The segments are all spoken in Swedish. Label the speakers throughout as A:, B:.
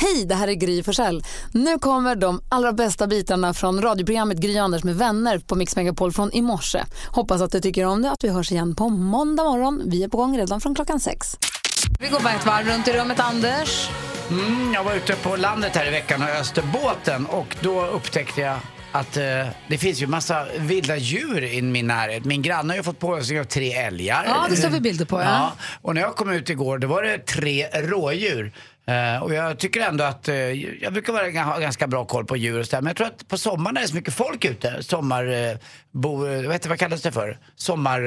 A: Hej, det här är Gry Forssell. Nu kommer de allra bästa bitarna från radioprogrammet Gry Anders med vänner på Mix Megapol från i morse. Hoppas att du tycker om det att vi hörs igen på måndag morgon. Vi är på gång redan från klockan sex. Vi går bara ett varv runt i rummet, Anders.
B: Mm, jag var ute på landet här i veckan och öste båten och då upptäckte jag att eh, det finns ju massa vilda djur i min närhet. Min granne har ju fått påhälsning av tre älgar.
A: Ja, det står vi bilder på, ja.
B: Och när jag kom ut igår då var det tre rådjur. Uh, och jag tycker ändå att, uh, jag brukar vara, ha ganska bra koll på djur och sådär. Men jag tror att på sommaren är det så mycket folk ute. Sommar, uh, bo, vad, heter, vad kallas det för? Sommar...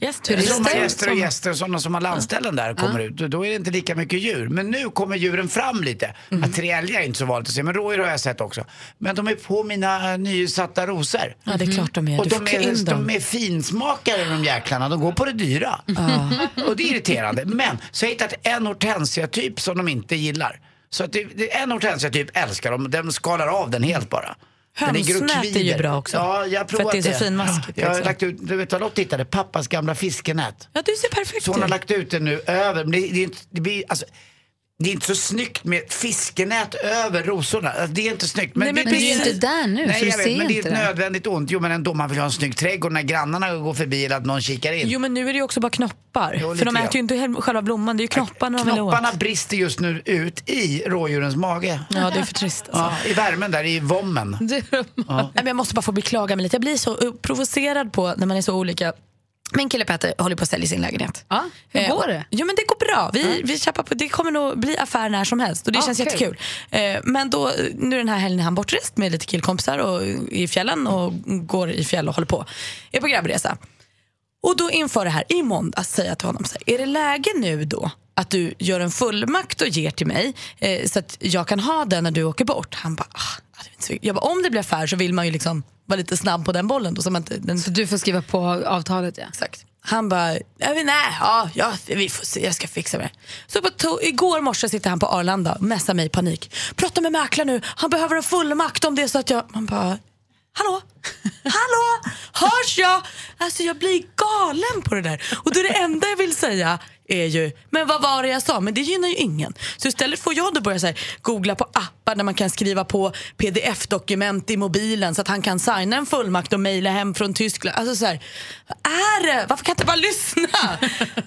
A: Turister.
B: Sommargäster och gäster och sådana som har landställen där kommer ut. Då är det inte lika mycket djur. Men nu kommer djuren fram lite. Att tre älgar är inte så vanligt att se, men rådjur har jag sett också. Men de är på mina nysatta rosor.
C: Ja, det är klart de är.
B: Och
C: Du
B: de är, de är finsmakare de jäklarna, de går på det dyra. Och det är irriterande. Men så har jag hittat en hortensia-typ som de inte gillar. Så att det, det, en hortensia-typ älskar de, de skalar av den helt bara.
C: Hönsnät är ju bra också.
B: Ja, jag har
C: För att det är så finmaskigt,
B: Jag har lagt ut, du vet vad Lott hittade? Pappas gamla fiskenät.
C: Ja, du ser perfekt
B: Så hon har lagt ut det nu över, men det, det, det blir, alltså, det är inte så snyggt med fiskenät över rosorna. Alltså, det är inte snyggt.
C: Nej, men
A: Men du är ju inte där nu,
B: Nej,
A: så
B: jag vet, men det är ett
A: det.
B: nödvändigt ont. Jo, men ändå, man vill ha en snygg trädgård när grannarna går förbi eller att någon kikar in.
C: Jo men nu är det ju också bara knoppar.
B: Jo,
C: För de äter ju inte själva blomman, det är ju knopparna de vill åt.
B: Knopparna brister just nu ut i rådjurens mage.
C: Ja, det är för trist alltså.
B: Ja, I värmen där, i vommen.
C: Nej, men jag måste bara få beklaga mig lite. Jag blir så uh, provocerad på när man är så olika. Min kille Petter håller på att sälja sin lägenhet.
A: Ja, hur
C: Eh,
A: går det?
C: Jo men det går bra. Vi, vi kämpar på. Det kommer nog bli affär när som helst och det
A: Ja,
C: känns
A: kul.
C: jättekul. Eh, men då, nu den här helgen är han bortrest med lite killkompisar och, i fjällen och går i fjäll och håller på. Är på grabbresa. Och då inför det här i måndags säger jag till honom så här, är det läge nu då att du gör en fullmakt och ger till mig eh, så att jag kan ha den när du åker bort? Han bara, ah, det är inte så- jag bara om det blir affär så vill man ju liksom vara lite snabb på den bollen då, så man inte, den
A: Så du får skriva på avtalet, ja.
C: Exakt. Han bara, nej, ja, ja, vi får se, jag ska fixa det. Så på igår morse sitter han på Arlanda och messar mig i panik. Prata med mäklaren nu, han behöver en fullmakt om det så att jag... Man bara, hallå? Hallå? Hörs jag? Alltså jag blir galen på det där. Och då är det enda jag vill säga är ju, men vad var det jag sa? Men det gynnar ju ingen. Så istället får jag då börja så här, googla på appar där man kan skriva på pdf-dokument i mobilen så att han kan signa en fullmakt och mejla hem från Tyskland. Alltså så här, vad är det? Varför kan jag inte bara lyssna?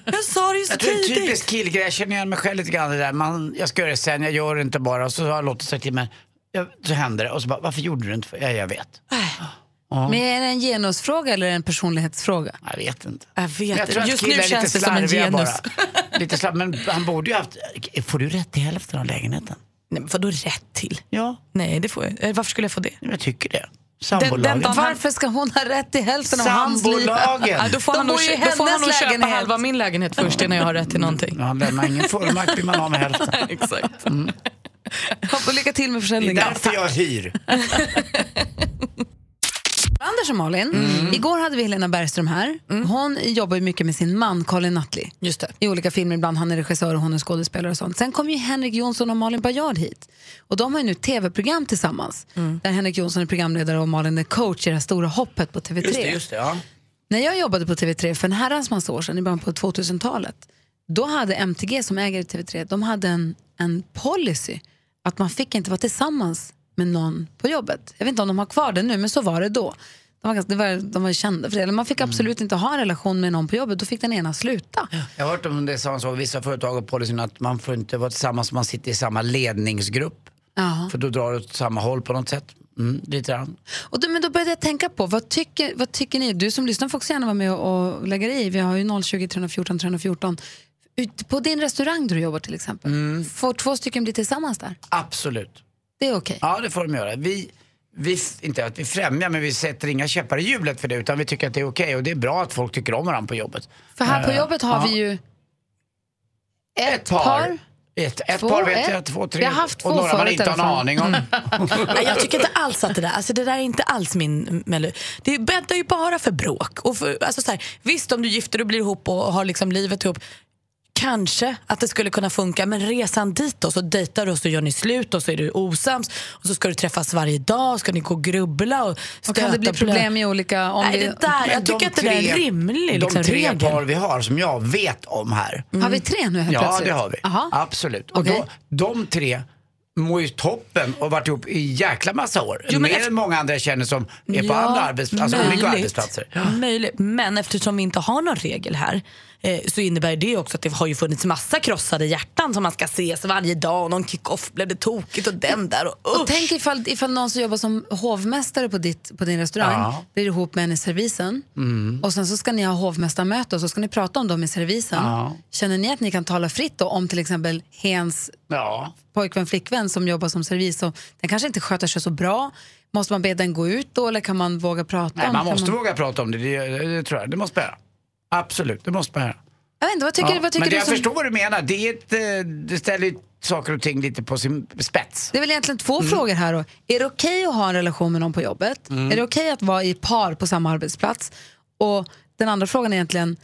C: Jag sa det ju så
B: Jag tror det är en
C: tidigt.
B: typisk killgrej, jag känner igen mig själv lite grann det där. Man, jag ska göra det sen, jag gör det inte bara. Och så har Lotta sagt till mig, så händer det. Och så bara, varför gjorde du inte? för? Ja, jag vet.
A: Men är det en genusfråga eller en personlighetsfråga?
B: Jag vet inte.
C: Jag vet
B: Men jag tror att
C: Just nu känns
B: lite
C: det som en genus.
B: Bara. Lite slarv, men han borde ju haft... Får du rätt till hälften av lägenheten?
C: Nej, men vadå rätt till?
B: Ja,
C: Nej, det får jag. Eh, Varför skulle jag få det?
B: jag tycker det.
C: Den-
B: Sambolagen.
C: den-
A: Varför ska hon ha rätt till hälften av hans liv?
C: Ja, då får
A: De
C: han nog, då får han
A: hennes
C: nog köpa
A: lägenhet.
C: halva min lägenhet först innan jag har rätt till någonting.
B: Ja, Han lämnar ingen fullmakt blir man av med hälften.
C: Exakt.
A: Och lycka till med
B: Det är
A: försäljningen.
B: därför jag hyr.
A: Anders och Malin, igår hade vi Helena Bergström här. Hon jobbar ju mycket med sin man Colin Nutley.
C: Just det.
A: I olika filmer, ibland han är regissör och hon är skådespelare och sånt. Sen kom ju Henrik Jonsson och Malin Bajard hit. Och de har ju nu tv-program tillsammans. Där Henrik Jonsson är programledare och Malin är coach i det här stora hoppet på TV3.
B: Just det, just det. Ja.
A: När jag jobbade på TV3 för en herrans massa år sedan, i början på 2000-talet, då hade MTG som äger TV3, de hade en, en policy att man fick inte vara tillsammans med någon på jobbet. Jag vet inte om de har kvar det nu, men så var det då. De var, ganska, var, de var kända för det. Eller Man fick absolut inte ha en relation med någon på jobbet, då fick den ena sluta.
B: Jag har hört om det som så, vissa företag har policyn att man får inte vara tillsammans om man sitter i samma ledningsgrupp.
A: Ja.
B: För då drar det åt samma håll på något sätt. Mm, lite grann.
A: Och då, men då började jag tänka på, vad tycker, vad tycker ni? Du som lyssnar får också gärna vara med och, och lägga dig i. Vi har ju 020 314 314. Ut, på din restaurang där du jobbar till exempel, får två stycken bli tillsammans där?
B: Absolut.
A: Det är okej.
B: Ja, det får de göra. Vi, vi, inte att vi främjar, men vi sätter inga käppar i hjulet för det. Utan vi tycker att det är okej. Och det är bra att folk tycker om varandra på jobbet.
A: För här på
B: Eh,
A: jobbet har
B: ja.
A: vi ju ett,
B: Ett par. Ett, ett
A: Två,
B: par vet
A: ett.
B: jag, två, tre.
A: Vi har haft
B: och
A: två
B: några man inte har en aning om.
C: Nej, jag tycker inte alls att det där, alltså det där är inte alls min melodi. Det bäddar ju bara för bråk. Och för, alltså så här, visst om du gifter och blir ihop och har liksom livet ihop, kanske att det skulle kunna funka. Men resan dit då, så dejtar du och så gör ni slut och så är du osams och så ska du träffas varje dag, ska ni gå och grubbla och
A: Och
C: stöta
A: kan det bli problem i olika... Om
C: Nej,
A: vi,
C: det där, jag tycker
B: de
C: att det där är en
B: tre-
C: rimlig liksom,
B: De tre
C: regel.
B: par vi har som jag vet om här.
A: Har vi tre nu helt
B: Ja,
A: plötsligt?
B: det har vi.
A: Aha.
B: Absolut. Och
A: Okej.
B: då, de tre mår ju toppen och varit ihop i jäkla massa år.
C: Jo, men
B: Mer
C: efter-
B: än många andra jag känner som är på
C: Ja,
B: andra arbetsplatser, alltså olika arbetsplatser.
C: Möjligt. Men eftersom vi inte har någon regel här eh, så innebär det också att det har ju funnits massa krossade hjärtan som man ska ses varje dag och någon kick-off blev det tokigt och den där och,
A: Och
C: usch.
A: tänk ifall, ifall någon som jobbar som hovmästare på, ditt, på din restaurang
B: Ja. Mm.
A: blir ihop med en i servisen och sen så ska ni ha hovmästarmöte och så ska ni prata om dem i servisen.
B: Ja.
A: Känner ni att ni kan tala fritt då om till exempel hens
B: Ja.
A: pojkvän, flickvän som jobbar som servis och den kanske inte sköter sig så bra. Måste man be den gå ut då eller kan man våga prata
B: Nej,
A: om
B: man
A: kan
B: måste våga prata om det, det, det tror jag. Det måste man. Absolut, det måste man göra.
A: Jag vet inte, vad tycker,
B: Ja,
A: vad tycker
B: men
A: du
B: jag
A: som...
B: förstår vad du menar. Det, är ett, eh, det ställer saker och ting lite på sin spets.
A: Det är väl egentligen två
B: Mm.
A: frågor här då. Är det okej att ha en relation med någon på jobbet?
B: Mm.
A: Är det okej att vara i par på samma arbetsplats? Och den andra frågan är egentligen,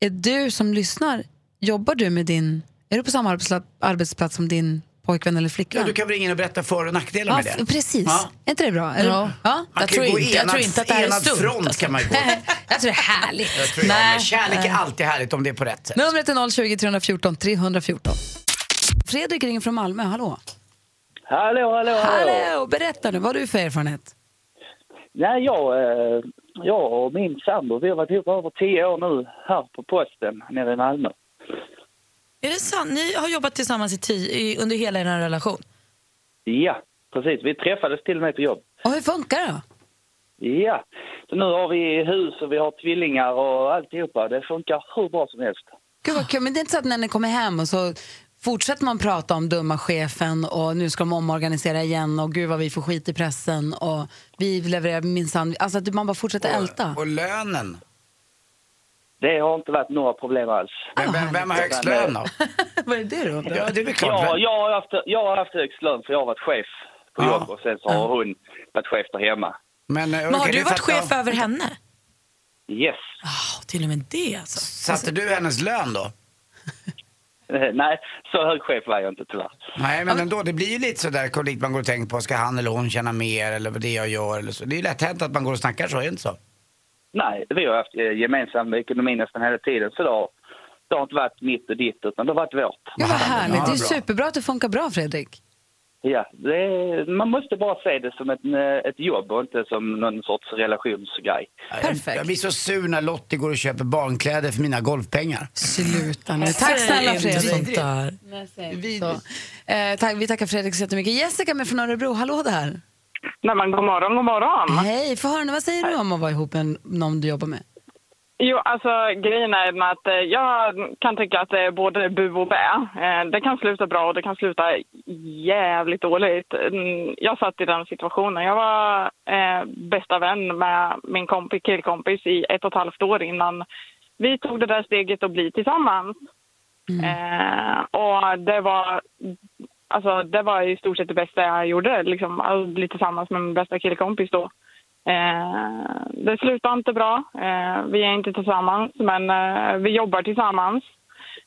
A: är du som lyssnar, jobbar du med din, är du på samma arbetsplats, arbetsplats som din pojkvän eller
B: Ja,
A: flickvän?
B: du kan väl ringa in och berätta för och nackdelar
A: Ja,
B: med det.
A: precis.
B: Ja.
A: Är inte det bra? Är
C: Ja.
A: ja?
B: Man
C: Jag
B: kan
C: tror
B: gå
C: inte- jag
B: enad,
C: tror inte att det här är
B: enad
C: sunt,
B: front
C: alltså.
B: kan man ju gå.
A: jag tror det är härligt.
B: Jag tror jag,
C: Nej.
B: kärlek är alltid härligt om det är på rätt sätt.
A: Numret är 020 314 314. Fredrik ringer från Malmö, hallå.
D: Hallå, hallå, hallå.
A: Hallå, berätta nu, vad har du för erfarenhet?
D: Nej, jag, eh, jag och min sambo, vi har varit ihop över tio år nu här på posten nere i Malmö.
C: Är det sant? Ni har jobbat tillsammans i tio, i, under hela er relation?
D: Ja, precis. Vi träffades till och med på jobb.
A: Och hur funkar det då?
D: Ja, så nu har vi hus och vi har tvillingar och alltihopa. Det funkar hur bra som helst.
A: Gud vad kul, men det är inte så att när ni kommer hem och så fortsätter man prata om dumma chefen och nu ska de omorganisera igen och gud vad vi får skit i pressen och vi levererar minsann, alltså att man bara fortsätter älta.
B: Och lönen.
D: Det har inte varit några problem alls.
B: Men vem, vem har högst lön då?
A: vad är det då?
B: Ja, det är väl klart.
D: Ja, jag, har haft, jag har haft högst lön för jag har varit chef på
B: Ja.
D: jobb och sen så har hon varit chef där hemma.
B: Men, eh,
C: Men har
B: okej,
C: du
B: det
C: varit
B: fattar
C: chef över henne?
D: Yes.
C: Ah, till och med det alltså.
B: Satte du hennes lön då?
D: Eh, Nej, så hög chef var jag inte tyvärr.
B: Nej, men ändå, det blir ju lite sådär konflikt man går och tänker på. Ska han eller hon tjäna mer eller vad det jag gör eller så. Det är ju lätt hänt att man går och snackar så, är det inte så?
D: Nej, vi har haft eh, gemensam ekonomi nästan hela tiden. Så då, det har inte varit mitt och ditt, utan det har varit vårt.
A: Gud vad härligt,
B: Ja,
A: det är
B: bra.
A: superbra att det funkar bra Fredrik.
D: Ja, det är, man måste bara se det som ett, eh, ett jobb och inte som någon sorts relationsgrej.
A: Perfekt.
B: Jag, blir så sur när Lottie går och köper barnkläder för mina golfpengar.
A: Sluta nu. Tack snälla Fredrik. Så. Eh, tack, vi tackar Fredrik så jättemycket. Jessica med från Örebro, hallå där.
E: Nej men god morgon, god morgon.
A: Hej, få höra nu, vad säger du om att vara ihop med någon du jobbar med?
E: Jo, alltså grejen är med att eh, jag kan tycka att det är både bu och bä. Eh, det kan sluta bra och det kan sluta jävligt dåligt. Mm, Jag satt i den situationen. Jag var eh, bästa vän med min kompis, killkompis i ett och ett halvt år innan vi tog det där steget att bli tillsammans. Eh, och det var, alltså, det var i stort sett det bästa jag gjorde, liksom, bli tillsammans med min bästa killkompis då. Eh, det slutar inte bra. Eh, vi är inte tillsammans, men eh, vi jobbar tillsammans.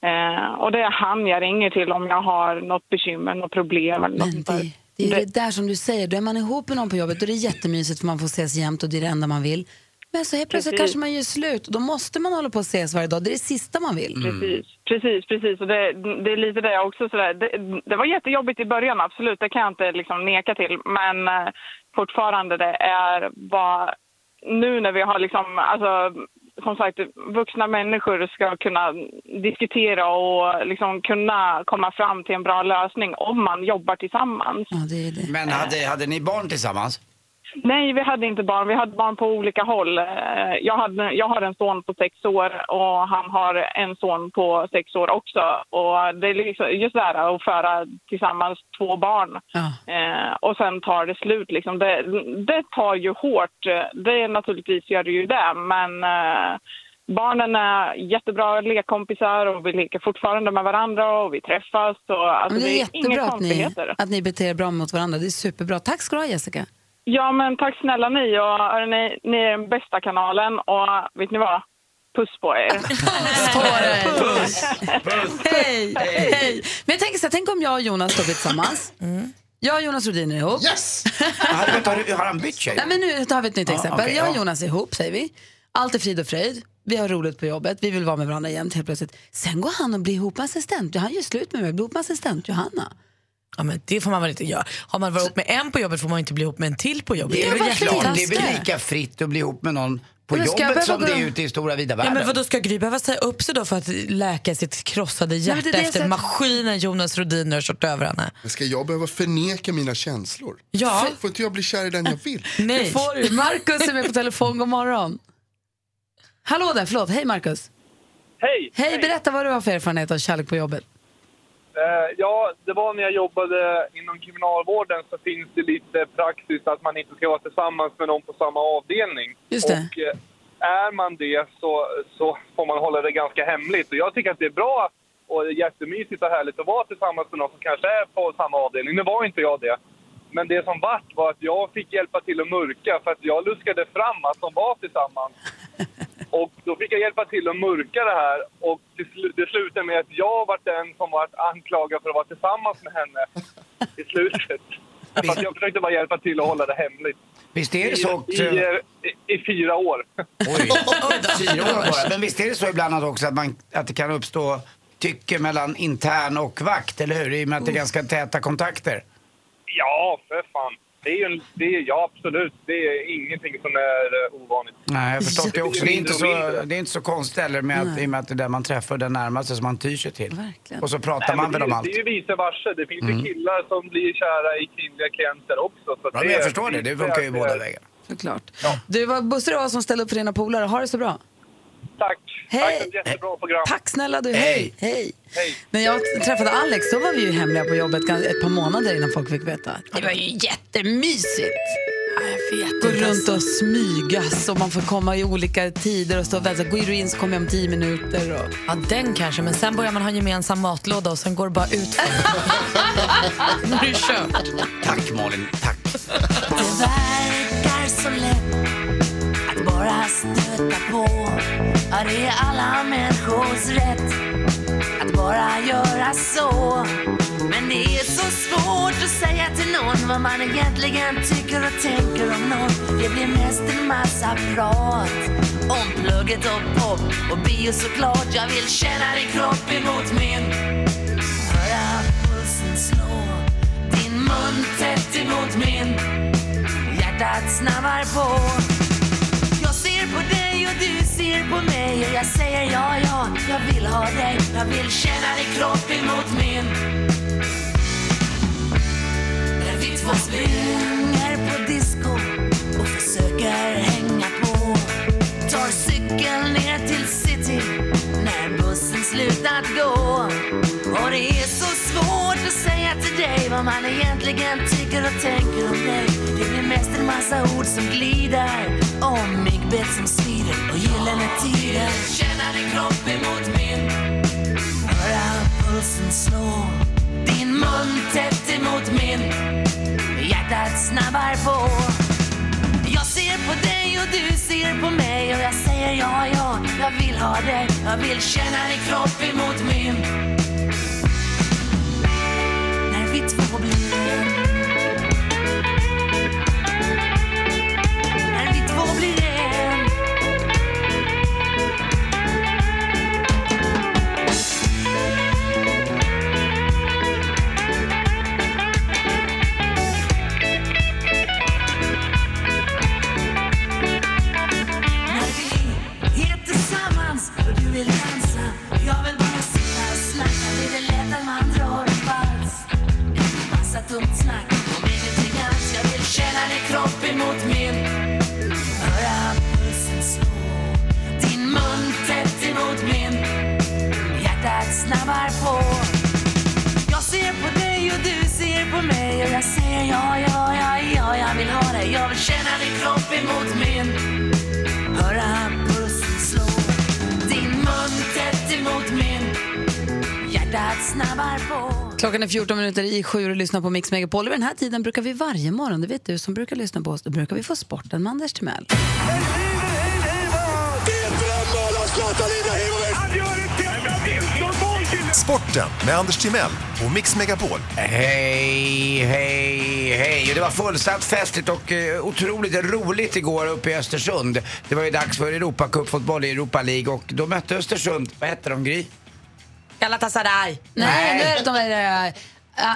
E: Eh, och det är han jag ringer till om jag har något bekymmer, något problem eller något
A: Men det, det är det där som du säger, då är man ihop med någon på jobbet då är det jättemysigt för man får ses jämt och det är det enda man vill. Men så helt plötsligt
E: Precis.
A: kanske man gör slut och då måste man hålla på och ses varje dag. Det är det sista man vill.
E: Precis, precis, precis. Och det, det är lite det också. Sådär. Det, det var jättejobbigt i början, absolut. Det kan jag inte liksom neka till. Men eh, fortfarande, det är bara... Nu när vi har liksom... Alltså, som sagt, vuxna människor ska kunna diskutera och liksom kunna komma fram till en bra lösning om man jobbar tillsammans.
A: Ja, det är det.
B: Men hade, hade ni barn tillsammans?
E: Nej, vi hade inte barn. Vi hade barn på olika håll. Eh, Jag, hade, jag har en son på sex år och han har en son på sex år också. Och det är liksom just det här att föra tillsammans två barn
A: Ja.
E: eh, och sen tar det slut. Liksom. Det, det tar ju hårt. Det är naturligtvis gör det ju det, men eh, barnen är jättebra lekkompisar och vi leker fortfarande med varandra och vi träffas. Och, alltså,
A: Men det är
E: inga
A: jättebra att ni, att ni beter er bra mot varandra. Det är superbra. Tack ska du ha Jessica.
E: Ja, men tack snälla ni. Och, hörni, ni är den bästa kanalen och vet ni vad? Puss på er.
A: Hej! Hej! Men jag tänker så här, tänk om jag och Jonas blir tillsammans. Jag och Jonas Rhodin är ihop.
F: Yes!
B: Har, han bytt tjej?
A: Nej, men nu tar vi ett nytt exempel.
B: okej,
A: jag och
B: ja.
A: Jonas är ihop, säger vi. Allt är frid och fröjd. Vi har roligt på jobbet. Vi vill vara med varandra jämt helt plötsligt. Sen går han och blir ihop med assistent. Han gör slut med mig blir ihop med assistent Johanna.
C: Ja, men det får man väl inte göra. Har man varit ihop med en på jobbet får man inte bli ihop med en till på jobbet.
B: Det är
A: Ja,
B: väl
A: varför
B: klart, det är väl lika fritt att bli ihop med någon på jobbet som det är ute i stora vida
C: Ja,
B: världen.
C: men vadå, ska Gry behöva säga upp sig då för att läka sitt krossade hjärta
A: det är det
C: efter maskinen Jonas Rhodiner har kört över henne?
F: Ska jag behöva förneka mina känslor?
C: Ja.
F: Får inte jag bli kär i den jag vill?
C: Nej.
A: Det får du. Markus är med på telefon. God morgon. Hallå där, förlåt. Hej Markus.
G: Hej!
A: Hej, berätta vad du har för erfarenhet av kärlek på jobbet.
G: Eh, ja, det var när jag jobbade inom kriminalvården så finns det lite praxis att man inte ska vara tillsammans med någon på samma avdelning.
A: Just det.
G: Och eh, är man det så, så får man hålla det ganska hemligt. Och jag tycker att det är bra och jättemysigt och härligt att vara tillsammans med någon som kanske är på samma avdelning. Nu var inte jag det. Men det som vart var att jag fick hjälpa till att mörka för att jag luskade fram att de var tillsammans. Och då fick jag hjälpa till att mörka det här och det, slu- det slutade med att jag var den som var anklagad för att vara tillsammans med henne i slutet. För att jag försökte bara hjälpa till att hålla det hemligt.
B: Visst är det
G: I,
B: så?
G: i, eh, i, i fyra år.
B: Oj, fyra år bara. Men visst är det så ibland också att, man, att det kan uppstå tycke mellan intern och vakt, eller hur? I och med att det är ganska täta kontakter.
G: Ja, för fan. Det är ju en, det är, ja, absolut. Det är ingenting som är eh, ovanligt.
B: Nej, jag förstår det också. Det är inte så, det är inte så konstigt heller med att, i och med att det är där man träffar den närmaste som man tyr sig till.
A: Verkligen.
B: Och så pratar
G: Nej,
B: man väl om allt.
G: det är ju vice versa. Det finns
B: Mm.
G: ju killar som blir kära i kvinnliga klienter också. Så
B: Ja, men jag förstår det. Det funkar ju båda vägar.
A: Såklart. Du, var Bosse och jag som ställde upp för dina polare. Ha det så bra.
G: Tack.
A: Hej.
G: Tack för ett jättebra program.
A: Tack snälla du.
B: Hej.
A: Hej.
G: Hej.
A: När jag träffade Alex då var vi ju hemliga på jobbet ett par månader innan folk fick veta. Det var ju jättemysigt. Gå
C: inte,
A: runt och smygas och man får komma i olika tider och stå och vänta. Går du in så kommer jag om tio minuter. Och...
C: Ja, den kanske, men sen börjar man ha en gemensam matlåda och sen går det bara ut. Nu är det kört.
B: Tack Malin, tack.
H: Det verkar så lätt bara stöta på. Ja, det är alla människors rätt att bara göra så. Men det är så svårt att säga till någon vad man egentligen tycker och tänker om någon. Det blir mest en massa prat om plugget och pop och bio såklart. Jag vill känna din kropp emot min. Höra pulsen slå din mun tätt emot min. Hjärtat snabbar på. Jag vill ha dig Jag vill känna din kropp emot min. När vi två springer på disco Och försöker hänga på. Tar cykeln ner till city När bussen slutat gå dig Vad man egentligen tycker och tänker om dig. Det blir mest en massa ord som glider Om myggbett som svider och gyllene tider. Känna din kropp emot min. Höra pulsen slå. Din mun tätt emot min. Hjärtat snabbar på. Jag ser på dig och du ser på mig. Och jag säger ja, ja, jag vill ha dig. Jag vill känna din kropp emot min. mot min. Höra pulsen slå, din mun tätt emot min. Hjärtat snabbar på. Jag ser på dig och du ser på mig och jag säger ja, ja, ja, ja, jag vill ha dig. Jag vill känna din kropp emot min. Höra pulsen slå, din mun tätt emot min. Hjärtat snabbar på.
A: Klockan är 14 minuter i sju och lyssnar på Mix Megapol. Vid den här tiden brukar vi varje morgon, det vet du som brukar lyssna på oss, då brukar vi få sporten med Anders Timell.
I: Sporten med Anders Timell och Mix Megapol.
B: Hej, hej, hej. Det var fullsatt festligt och eh, otroligt roligt igår uppe i Östersund. Det var ju dags för Europacupfotboll i Europa League och då mötte Östersund, vad hette de Gry?
C: Galatasaray.
A: Nej, nu är det de där... äh,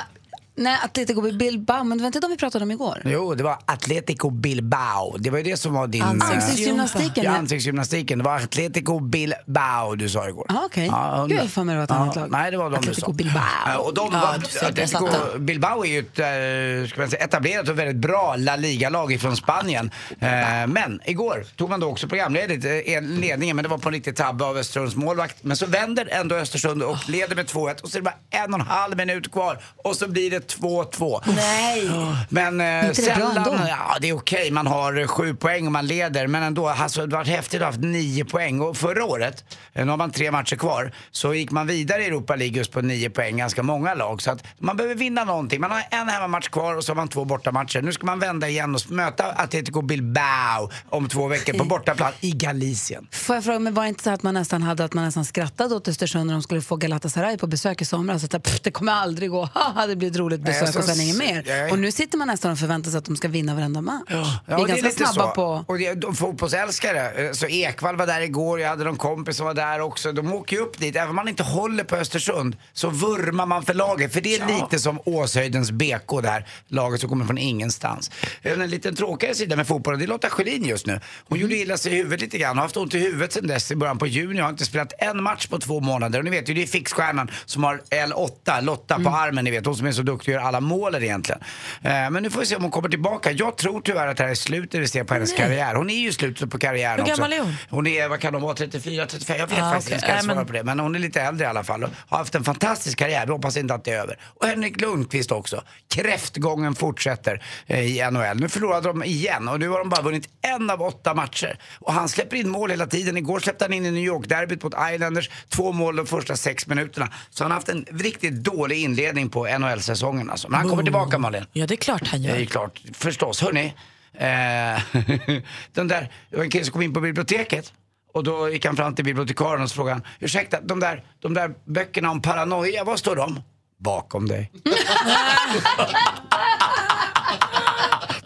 A: nej, Atletico Bilbao, men det var inte de vi pratade om igår.
B: Jo, det var Atletico Bilbao. Det var ju det som var din... eh,
A: Ansiktsgymnastiken,
B: Ja,
A: ja.
B: ansiktsgymnastiken. Det var Atletico Bilbao du sa igår.
A: Ah, okej.
B: Ja,
A: Gud, jag har för mig det var ett annat lag.
B: Nej, det var de
A: Atletico
B: du sa.
A: Bilbao.
B: Ja, Och de
A: Ja,
B: var, Atletico. Bilbao är ju ett eh, ska man säga, etablerat och väldigt bra La Liga-lag från Spanien. Eh, men igår tog man då också programledigt ledningen, men det var på en riktig tabbe av Östersunds målvakt. Men så vänder ändå Östersund och leder med 2-1 och så är det bara en och en halv minut kvar och så blir det 2-2.
C: Nej.
B: Men eh, sällan, ja det är okej, man har sju poäng och man leder. Men ändå, alltså, det har varit häftigt att ha haft nio poäng. Och förra året, eh, nu har man tre matcher kvar, så gick man vidare i Europa League just på nio poäng, ganska många lag. Så att man behöver vinna någonting. Man har en hemmamatch kvar och så har man två bortamatcher. Nu ska man vända igen och möta Atletico Bilbao om två veckor på bortaplan i Galicien.
A: Får jag fråga, men var det inte så att man nästan hade att man nästan skrattade åt Östersund när de skulle få Galatasaray på besök i somras? Att pff, det kommer aldrig gå, haha, det blir ett roligt
B: Nej,
A: besök
B: jag
A: och sen inget mer.
B: är-
A: Och nu sitter man nästan och förväntar sig att de ska vinna varenda match. vi är
B: Ja,
A: ganska
B: lite
A: snabba
B: så.
A: på...
B: Och det, de fotbollsälskare, eh, så Ekvall var där igår, jag hade någon kompis som var där också. De åker ju upp dit, även om man inte håller på Östersund så vurmar man för laget. För det är lite som Åshöjdens BK där, laget som kommer från ingenstans. En liten tråkigare sida med fotbollen, det är Lotta Schelin just nu. Hon gjorde illa sig i huvudet lite grann, har haft ont i huvudet sedan dess i början på juni. Har inte spelat en match på två månader. Och ni vet ju, det är fixstjärnan som har L8, Lotta på armen, ni vet. Hon som är så duktig och gör alla målen egentligen. Eh, men nu får vi se om hon kommer tillbaka. Jag tror tyvärr att det här är slutet vi ser på hennes
C: Nej.
B: karriär. Hon är ju slutet på karriären
C: Hur
B: också.
C: gammal är hon?
B: Hon är, vad kan hon vara, 34, 35? Jag vet
C: Ah,
B: faktiskt
C: okej.
B: inte, ska jag
C: Nej,
B: svara
C: men-
B: på det. Men hon är lite äldre i alla fall har haft en fantastisk karriär. Vi hoppas inte att det är över. Och Henrik Lundqvist också. Kräftgången fortsätter eh, i NHL. Nu förlorade de igen och nu har de bara vunnit en av åtta matcher. Och han släpper in mål hela tiden. Igår släppte han in i New York-derbyt mot Islanders. Två mål de första sex minuterna. Så han har haft en riktigt dålig inledning på NHL-säsongen alltså. Men han kommer tillbaka Malin.
C: Ja, det är klart han
B: Det är
C: gör.
B: klart, förstås. Hörni, eh, den där, det var en kille som kom in på biblioteket och då gick han fram till bibliotekarien och så frågade han, ursäkta, de där, de där böckerna om paranoia, var står de? Bakom dig.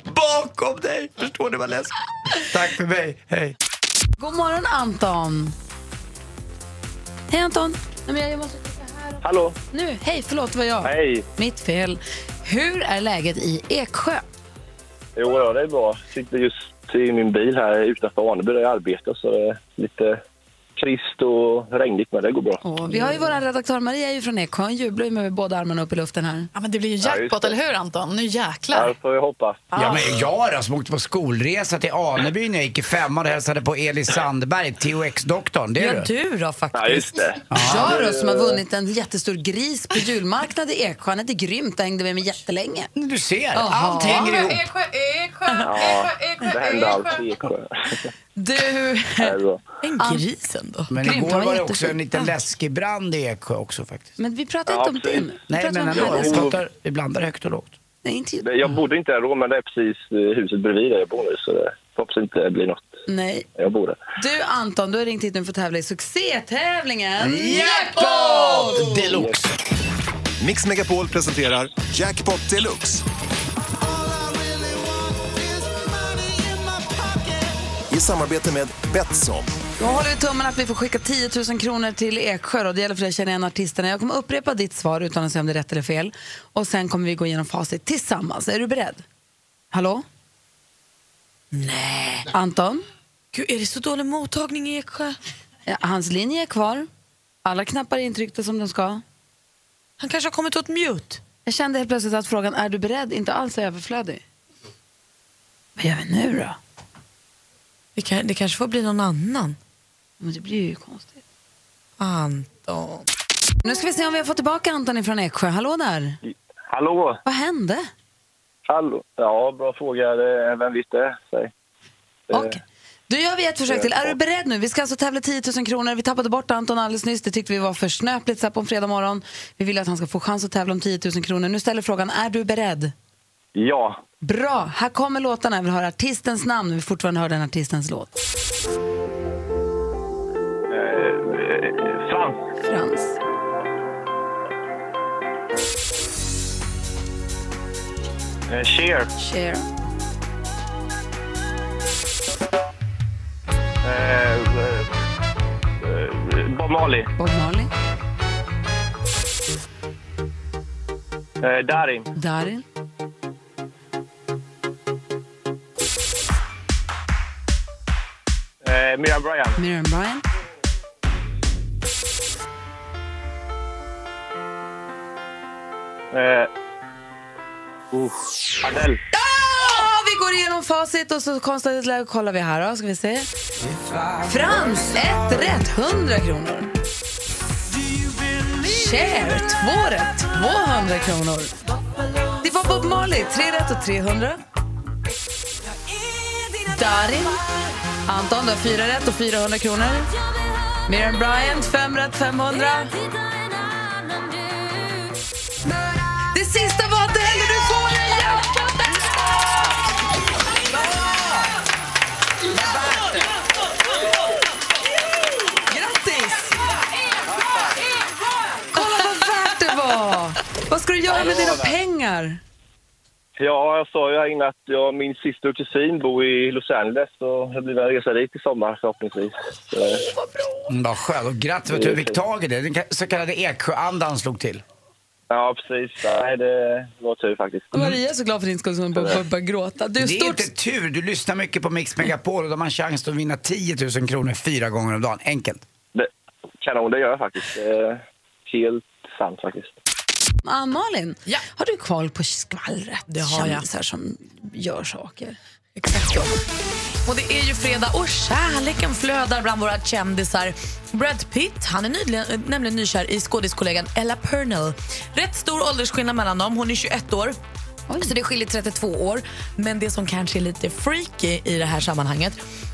B: Bakom dig! Förstår ni vad läskigt? Tack för mig, hej.
A: God morgon Anton! Hej Anton! Nej, men jag måste.
J: Hallå?
A: Nu, hej förlåt var jag.
J: Hej.
A: Mitt fel. Hur är läget i Eksjö?
J: Jo, ja, det är bra. Jag sitter just i min bil här utanför Aneby där jag arbetar så det är lite trist och regnigt men det går bra.
A: Och vi har ju vår redaktör Maria är ju från Eksjö, hon jublar ju med båda armarna upp i luften här.
C: Ja, men det blir ju
J: Ja,
C: jackpot, eller hur Anton? Nu
J: Ja,
C: jäklar.
J: det får vi hoppas.
B: Ja men jag då som åkte på skolresa till Aneby när jag gick i femman och hälsade på Elis Sandberg, THX-doktorn. Det är
C: Ja,
B: du.
C: du då faktiskt.
J: Ja, just det.
A: Jag då som har vunnit en jättestor gris på julmarknad i Eksjö, han är grymt, jag hängde med mig jättelänge.
B: Du ser,
A: Jaha.
B: allt hänger ihop.
C: Eksjö, Eksjö,
J: Ja, det händer alltid i Eksjö.
A: Du,
J: bra.
C: En gris ändå.
B: Men
A: Grymt,
B: igår
A: var
B: det också en liten läskig brand i Eksjö också faktiskt.
A: men vi pratar
J: Ja,
A: inte om
J: precis.
A: din. Vi
B: Nej men ändå, vi, pratar, vi blandar högt och lågt.
A: Nej, inte
J: Jag bodde inte där då men det är precis eh, huset bredvid där jag bor nu så det hoppas inte det blir något.
A: Nej.
J: Jag bor där.
A: Du Anton, du har ringt hit nu för att tävla i succétävlingen
B: Jackpot deluxe!
I: Mix Megapol presenterar Jackpot Deluxe. I samarbete med Betsson.
A: Då håller vi tummen att vi får skicka 10 000 kronor till Eksjö. Då. Det gäller för dig att känna igen artisterna. Jag kommer upprepa ditt svar utan att säga om det är rätt eller fel. Och sen kommer vi gå igenom facit tillsammans. Är du beredd? Hallå?
C: Nej.
A: Anton?
C: Gud, är det så dålig mottagning i Eksjö?
A: Ja, hans linje är kvar. Alla knappar är intryckta som de ska.
C: Han kanske har kommit åt mute.
A: Jag kände helt plötsligt att frågan är du beredd inte alls är överflödig. Vad gör vi nu då?
C: Det, kan, det kanske får bli någon annan.
A: Men det blir ju konstigt.
C: Anton.
A: Nu ska vi se om vi har fått tillbaka Anton från Eksjö. Hallå där!
J: Hallå?
A: Vad hände?
J: Hallå? Ja, bra fråga. Vem det? Säg.
A: Okej. Då gör vi ett försök till. Är du beredd nu? Vi ska alltså tävla 10 000 kronor. Vi tappade bort Anton alldeles nyss. Det tyckte vi var för snöpligt så här på en fredag morgon. Vi vill att han ska få chans att tävla om 10 000 kronor. Nu ställer frågan, är du beredd?
J: Ja.
A: Bra, här kommer låtarna. Jag vill höra artistens namn. Vi fortfarande höra den artistens låt.
J: Frans.
A: Frans.
J: Eh, Cher.
A: Cher.
J: Eh, eh, eh, Bob Marley.
A: Bob Marley.
J: Eh, Darin.
A: Darin.
J: Eh, Miriam Bryant.
A: Miriam Bryant.
J: Eh, uh, Adele.
A: Vi går igenom facit och så konstigt kollar vi här då. Ska vi se. Frans, ett rätt, 100 kronor. Cher, två rätt, 200 kronor. Det var Bob Marley, tre rätt och 300. Darin, Anton, du har fyra rätt och 400 kronor. Miriam Bryant, fem rätt, 500. Det sista var Adele, du får en jackpot! Grattis! Kolla vad värt det var! Vad ska du göra med dina pengar?
J: Ja, jag sa ju här inne att jag, min syster och kusin bor i Los Angeles och det blir väl en resa dit i sommar förhoppningsvis. Så,
B: Mm, Vad skönt. Och grattis för att du fick tag i det. Den så kallade Eksjöandan slog till.
J: ja, precis. Nej, det var tur faktiskt.
A: Maria är så glad för din skull som hon börjar gråta. Du,
B: det är
A: stort...
B: inte tur. Du lyssnar mycket på Mix Megapol och då har man chans att vinna 10 000 kronor fyra gånger om dagen. Enkelt.
J: Det, kanon, det gör jag faktiskt. Helt sant faktiskt.
A: Ah, Malin, har du koll på skvallret?
C: Det har jag.
A: Kändisar som gör saker.
C: Exakt. Och det är ju fredag och kärleken flödar bland våra kändisar. Brad Pitt han är nyligen, äh, nämligen nykär i skådiskollegan Ella Purnell. Rätt stor åldersskillnad mellan dem. Hon är 21 år. Så det skiljer 32 år. Men det som kanske är lite freaky i det här sammanhanget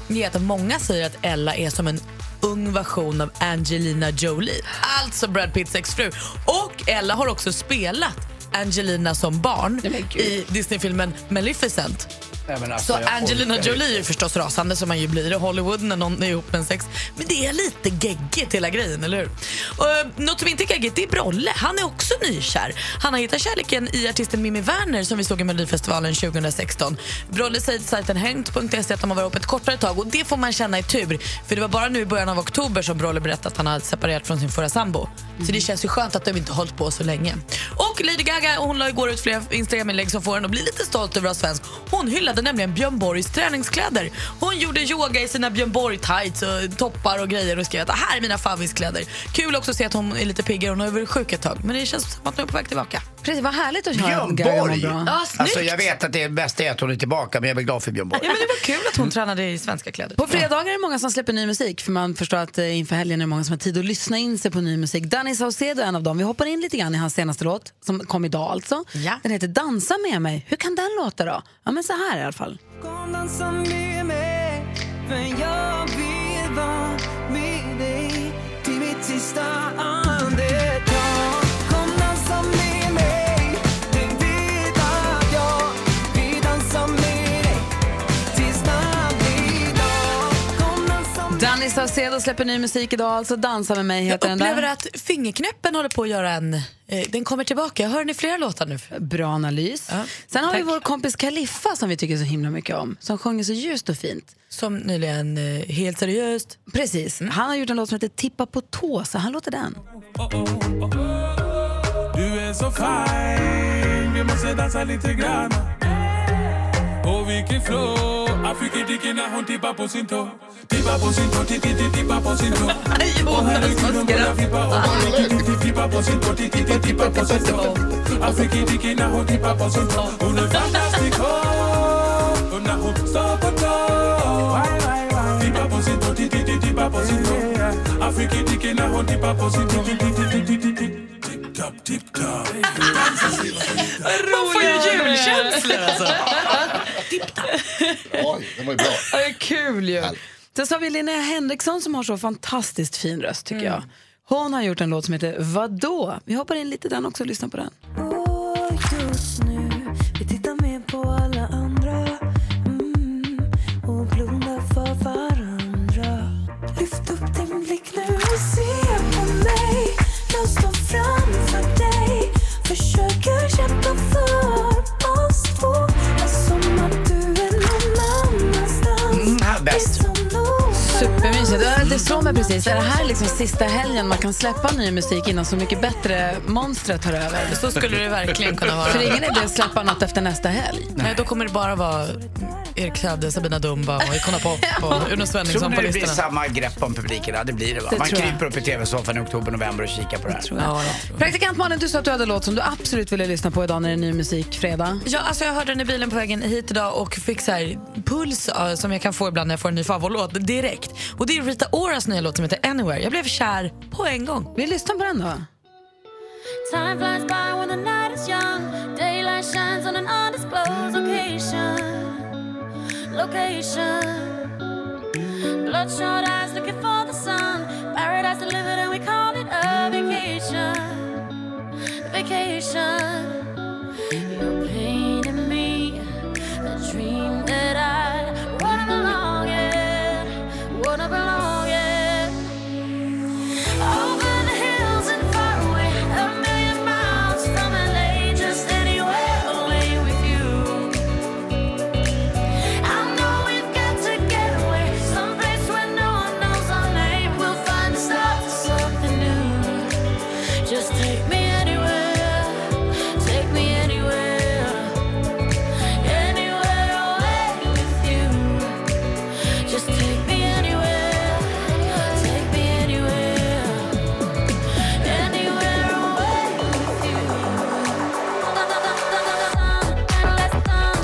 C: är att många säger att Ella är som en ung version av Angelina Jolie. Alltså Brad Pitts exfru. Och Ella har också spelat Angelina som barn i Disneyfilmen Maleficent.
B: Alltså,
C: Så Angelina Jolie är förstås rasande som man ju blir i Hollywood när någon är ihop med en sex. Men det är lite geggigt hela grejen, eller hur? Och, eh, något som inte är geggigt är Brolle. Han är också nykär. Han har hittat kärleken i artisten Mimmi Werner som vi såg i Melodifestivalen 2016. Brolle säger till sajten hängt.se att de har varit ihop ett kortare tag och det får man känna är tur. För det var bara nu i början av oktober som Brolle berättade att han hade separerat från sin förra sambo. Så det känns ju skönt att de inte har hållit på så länge. Och Lady Gaga hon la igår ut flera Instagram-inlägg som får henne att bli lite stolt över att vara svensk. Hon hyllade nämligen Björn Borgs träningskläder. Hon gjorde yoga i sina Björn Borg-tights och toppar och grejer och skrev att det här är mina favviskläder. Kul också att se att hon är lite piggare. Hon har varit sjuk ett tag. Men det känns som att hon är på väg tillbaka.
A: Precis, vad härligt att höra
B: Björn
A: mår
B: Borg!
A: bra.
C: Ja, snyggt.
B: Alltså, jag vet att det bästa är att hon är tillbaka, men jag är glad för Björn Borg.
C: Ja, men det var kul att hon tränade i svenska kläder.
A: På fredagar är det många som släpper ny musik för man förstår att eh, inför helgen är det många som har tid att lyssna in sig på ny musik. Danny Saucedo är en av dem. Vi hoppar in lite grann i hans senaste låt som kom idag alltså.
C: Ja.
A: Den heter Dansa med mig. Hur kan den låta då? Ja men så här i alla fall.
H: Kom dansa med mig För jag vill vara med dig Till mitt sista andetag
A: Danny Saucedo släpper ny musik idag alltså. Dansa med mig
C: Jag
A: heter den
C: upplever
A: där.
C: att fingerknäppen håller på att göra en... Eh, den kommer tillbaka. Jag hör den i flera låtar nu.
A: Bra analys.
C: Ja,
A: Sen har vi vår kompis Kaliffa som vi tycker så himla mycket om. Som sjunger så ljust och fint.
C: Som nyligen, eh, helt seriöst.
A: Precis. Han har gjort en låt som heter Tippa på tå, så här låter den.
K: Du är så fine, vi måste dansa lite grann Och vilken flow, Afrika dicken när hon tippar på sin tå Tippar på sin tå, ti- ti- ti- tippar på sin tå Och herregud hon börjar flippa och bara ti- ti- ti- tippar på sin tå ti- ti- ti- tippar på sin tå Afrika dicken när hon tippar på sin tå Hon är fantastisk, oh, och när hon står på tå Tippar på sin tå, ti- ti- ti- tippar på sin tå när hon tippar på sin tå Tipp-topp, tipp-topp
C: Man får ju julkänslor alltså.
F: Oj, den var ju bra.
A: Ja, det är kul ju. Sen så har vi Linnea Henriksson som har så fantastiskt fin röst tycker jag. Hon har gjort en låt som heter Vadå? Vi hoppar in lite i den också och lyssnar på den.
L: just nu Vi tittar
A: Det- Det slår mig precis. Är det här liksom sista helgen man kan släppa ny musik innan Så mycket bättre monstret tar över?
C: Så skulle det verkligen kunna vara.
A: För ingen idé att släppa något efter nästa helg.
C: Nej, då kommer det bara vara Erik Saade, Sabina Dumba och Icona Pop och Uno
B: Tror
C: Svenningsson
B: ni
C: på
B: det blir
C: listorna.
B: samma grepp om publiken? Ja, det blir det va?
A: Det
B: Man
A: tror jag.
B: kryper upp i tv-soffan i oktober, november och kikar på det här.
A: Tror jag. Praktikant Malin, du sa att du hade en låt som du absolut ville lyssna på idag när det är ny musik fredag.
C: Ja, alltså jag hörde den i bilen på vägen hit idag och fick så här puls som jag kan få ibland när jag får en ny favoritlåt direkt. Och det är Rita Oras nya låt som heter Anywhere. Jag blev kär på en gång.
A: Vi lyssnar på den då.
L: Time flies by when the night is young. Daylight shines on an undisclosed location. Location. Bloodshot eyes looking for the sun. Paradise delivered, and we call it a vacation. Vacation. You're painting me a dream that I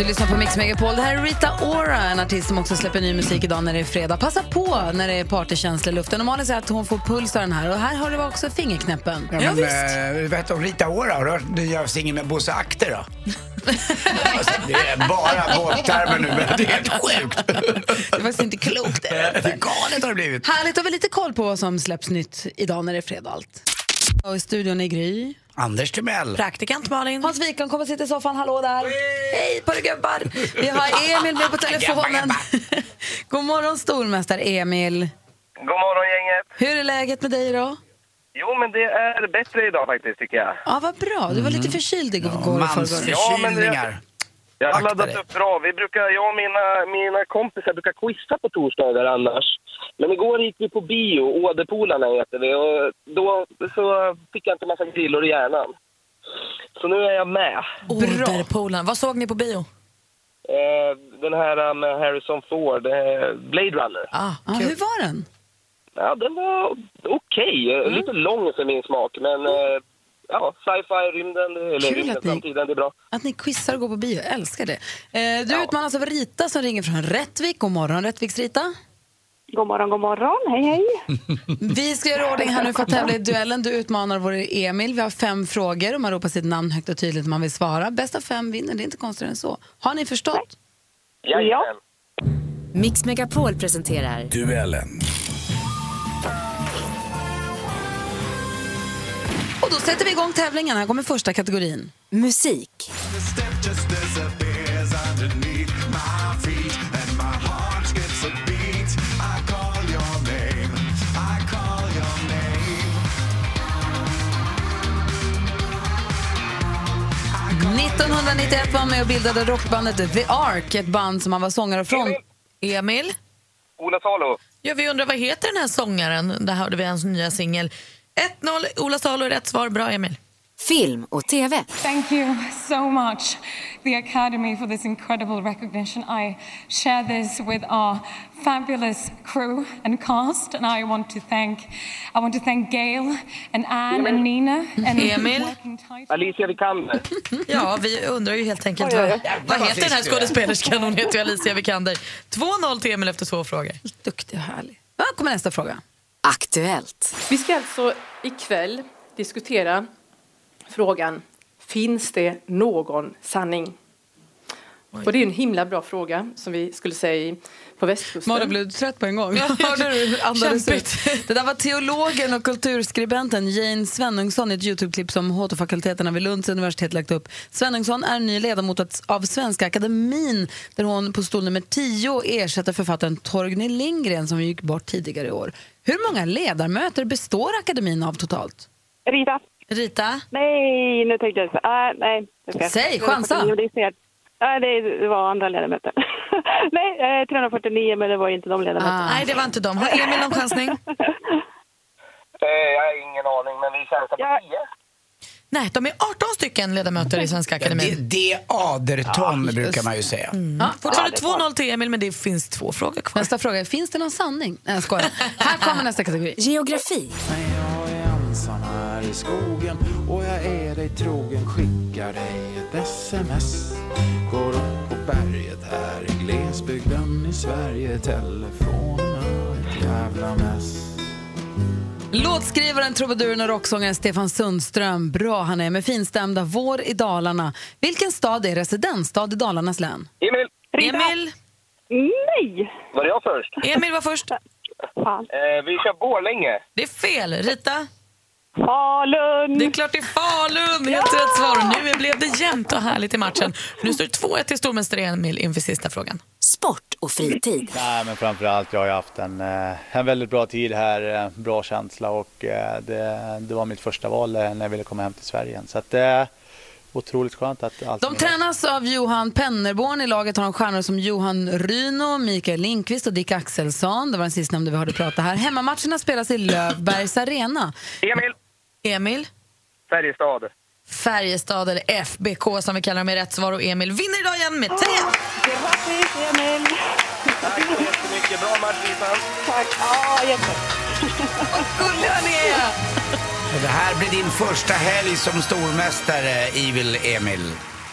A: lyssnar på Mix Megapol. Det här är Rita Ora, en artist som också släpper ny musik idag när det är fredag. Passa på när det är partykänsla i luften. Och Malin säger att hon får puls av den här. Och här har du också fingerknäppen.
B: Ja, men, eh, vet du, om Rita Ora, har du hört nya singeln med Bosse Akter då? alltså, det är bara våldtermer nu, men det är helt sjukt.
A: Det är faktiskt inte klokt.
B: Det är galet har det blivit.
A: Härligt, har vi lite koll på vad som släpps nytt idag när det är fredag allt. Och i studion är Gry.
B: Anders Timell.
C: Praktikant Malin.
A: Hans Wiklund kommer sitta i soffan. Hallå där. Hej på er gubbar. Vi har Emil med på telefonen. God morgon stormästare Emil.
M: God morgon gänget.
A: Hur är läget med dig idag?
M: Jo, men det är bättre idag faktiskt tycker jag.
A: Ja, vad bra. Du var lite förkyld igår.
M: Ja, det, jag har laddat upp bra. Vi brukar, jag och mina, mina kompisar brukar quizza på torsdagar annars. Men igår gick vi på bio, Åderpolarna heter det. Och då så fick jag inte massa grillor i hjärnan. Så nu är jag med.
C: Åderpolen. Vad såg ni på bio?
M: Eh, den här med Harrison Ford, eh, Blade Runner.
C: Ah,
A: Ja, hur var den?
M: Ja, den var okej. Eh, Lite lång för min smak, men eh, ja, sci-fi, rymden, eller
A: Kul
M: rymden,
A: att ni-
M: framtiden, det är bra.
A: Att ni quizar och går på bio. Jag älskar det. Eh, du utmanas av Rita som ringer från Rättvik. God morgon Rättviks-Rita.
N: God morgon, god morgon. Hej, hej.
A: Vi ska göra ordning här nu för att tävla i duellen. Du utmanar vår Emil. Vi har fem frågor och man ropar sitt namn högt och tydligt när man vill svara. Bästa fem vinner, det är inte konstigare än så. Har ni förstått?
M: Ja.
O: Mix Megapol presenterar
P: Duellen.
A: Och då sätter vi igång tävlingen. Här kommer första kategorin.
O: musik.
A: 1991 var han med och bildade rockbandet The Ark, ett band som han var sångare från.
C: Emil?
M: Ola Salo.
C: Ja, vi undrar vad heter den här sångaren? Där hörde vi hans nya singel. 1-0, Ola Salo är rätt svar. Bra, Emil.
O: Film och TV.
Q: Thank you so much, the Academy, for this incredible recognition. I share this with our fabulous crew and cast, and I want to thank, I want to thank Gail and Anne and Nina and
C: Emil?
M: Alicia Vikander.
C: Ja, vi undrar ju helt enkelt vad, vad heter den här skådespelerskan? Hon heter ju Alicia Vikander. 2-0 till Emil efter två frågor.
A: Duktig och härlig. Ja, kommer nästa fråga.
O: Aktuellt.
R: Vi ska alltså ikväll diskutera frågan Finns det någon sanning? Och det är en himla bra fråga som vi skulle säga i- på västkusten.
A: Malin blev trött på en gång. Det där var teologen och kulturskribenten Jane Svenungsson i ett Youtube-klipp som HT-fakulteterna vid Lunds universitet lagt upp. Svenungsson är ny ledamot att- av Svenska Akademin där hon på stol nummer 10 ersätter författaren Torgny Lindgren som gick bort tidigare i år. Hur många ledamöter består akademin av totalt?
N: Rita.
A: Rita?
N: Nej, nu tänkte jag så. Ah, nej. det är fel.
A: Säg, chansa.
N: 349, det är fel. Nej, det, var andra ledamöter. nej, eh, 349, men det var inte de ledamöterna.
C: Nej, det var inte dem. Har Emil någon chansning?
M: Eh, jag har ingen aning, men vi chansar på 10.
C: Nej, de är 18 stycken ledamöter i Svenska
B: Det,
C: Akademin.
B: det är aderton brukar man ju säga.
C: Mm. Fortfarande 2-0 till Emil, men det finns två frågor kvar.
A: Nästa fråga är, finns det någon sanning? Nej, jag skojar. Här kommer nästa kategori.
O: Geografi.
K: Jag är ensam här i skogen och jag är dig trogen skickar dig ett sms Går upp på berget här i glesbygden i Sverige Telefonerna ett jävla mess
A: Låtskrivaren, trubaduren och rocksångaren Stefan Sundström. Bra han är med finstämda Vår i Dalarna. Vilken stad är residensstad i Dalarnas län?
M: Emil!
C: Emil!
N: Nej!
M: Var det jag först?
C: Emil var först.
N: Fan.
M: Eh, vi kör Borlänge.
C: Det är fel. Rita?
N: Falun!
C: Det är klart det är Falun! Helt rätt svar. Nu blev det jämnt och härligt i matchen. Nu står det 2-1 till stormästare Emil inför sista frågan.
O: Sport och fritid.
P: Nej, men framförallt, jag har haft en, eh, en väldigt bra tid här, eh, bra känsla och eh, det, det var mitt första val när jag ville komma hem till Sverige igen. Så att det är otroligt skönt att allt
A: De tränas av Johan Pennerborn. I laget har de stjärnor som Johan Ryno, Mikael Lindqvist och Dick Axelsson. Det var den sistnämnde vi hörde prata här. Hemmamatcherna spelas i Lövbergs arena.
M: Emil!
C: Emil?
M: Färjestad.
C: Färjestad eller FBK som vi kallar dem i rätt svar och Emil vinner idag igen med 3
N: Grattis, Emil!
M: Tack så jättemycket. Bra match, Lisa.
N: Tack. Ja, jätte.
C: Gulliga ni är!
B: Och det här blir din första helg som stormästare, Evil Emil.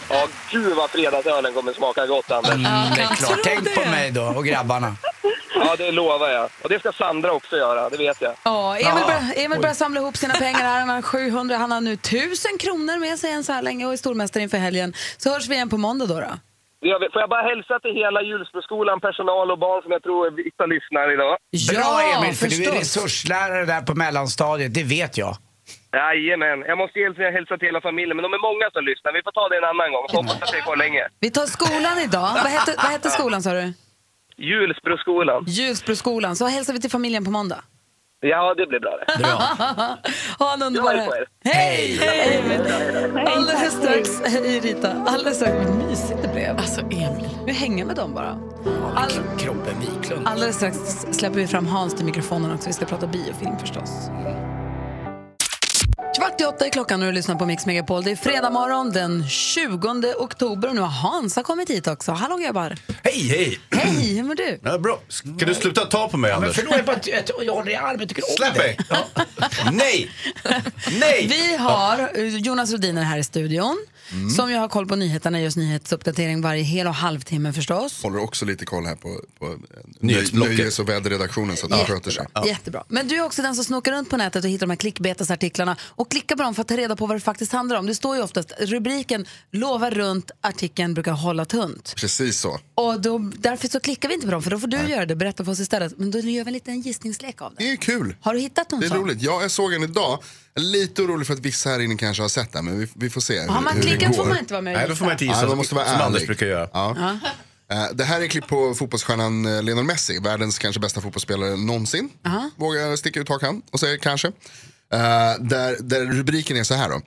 M: Ja, gud vad fredagsölen kommer smaka gott, Anders.
B: Mm, det är klart. Tänk på mig då och grabbarna.
M: Ja, det lovar jag. Och det ska Sandra också göra, det vet jag.
A: Ja, Emil,
B: Ja.
A: börjar, Emil börjar samla ihop sina pengar här. Han har 700, han har nu 1000 kronor med sig än så här länge och är stormästare inför helgen. Så hörs vi igen på måndag då. då.
M: Jag vet- Får jag bara hälsa till hela Hjulsbroskolan, personal och barn som jag tror Viktor lyssnar idag.
B: Bra Emil, för du är resurslärare där på mellanstadiet, det vet jag.
M: Jajamän. Jag måste egentligen hälsa till hela familjen, men de är många som lyssnar. Vi får ta det en annan gång. Hoppas att det är kvar länge.
A: Vi tar skolan idag. Vad hette, vad hette skolan sa du?
M: Hjulsbroskolan.
A: Hjulsbroskolan. Så hälsar vi till familjen på måndag.
M: Ja, det blir bra det.
A: ha en underbar
M: er.
A: Hej! Hej! Alldeles strax, hej Rita, alldeles strax, vad mysigt det blev.
C: Alltså Emil.
A: Vi hänger med dem bara. All,
B: Kroppen Wiklund.
A: alldeles strax släpper vi fram Hans till mikrofonen också. Vi ska prata biofilm förstås. Kvart i åtta är klockan och du lyssnar på Mix Megapol. Det är fredag morgon den 20 oktober och nu har Hansa kommit hit också. Hallå grabbar!
S: Hej, hej!
A: Hej, hur mår du?
S: Ja, bra. Ska du sluta ta på mig,
B: Men
S: Anders?
B: förlåt, jag, bara, jag, jag håller i armen, jag tycker om
S: Släpp
B: dig.
S: mig! Nej! Nej!
A: Vi har eh, Jonas Rodiner här i studion
S: Mm.
A: som ju har koll på nyheterna, just nyhetsuppdatering varje hel och halvtimme förstås.
F: Håller också lite koll här på, på eh,
S: Nyhetsblocket.
F: nöjes och väderredaktionen så att de sköter sig.
A: Jättebra. Men du är också den som snokar runt på nätet och hittar de här klickbetesartiklarna och klickar på dem för att ta reda på vad det faktiskt handlar om. Det står ju oftast, rubriken lovar runt, artikeln brukar hålla tunt.
F: Precis så.
A: Och då, därför så klickar vi inte på dem för då får du göra det, berätta för oss istället. Men då gör vi en liten gissningslek av det.
F: Det är kul.
A: Har du hittat någon
F: Det är
A: sån?
F: roligt. Ja, jag såg en idag. Lite orolig för att vissa här inne kanske har sett den, men vi, vi får se hur,
A: Har man
F: hur det
A: klickat
F: går.
A: får man inte vara med och
S: Nej, då får man inte gissa,
F: Ja, man måste vara
S: som
F: ärlig.
S: Anders brukar göra.
F: Ja. Eh, Det här är klipp på fotbollsstjärnan eh, Lionel Messi, världens kanske bästa fotbollsspelare någonsin. Vågar jag sticka ut hakan och säga kanske. Eh, där, där rubriken är så här då.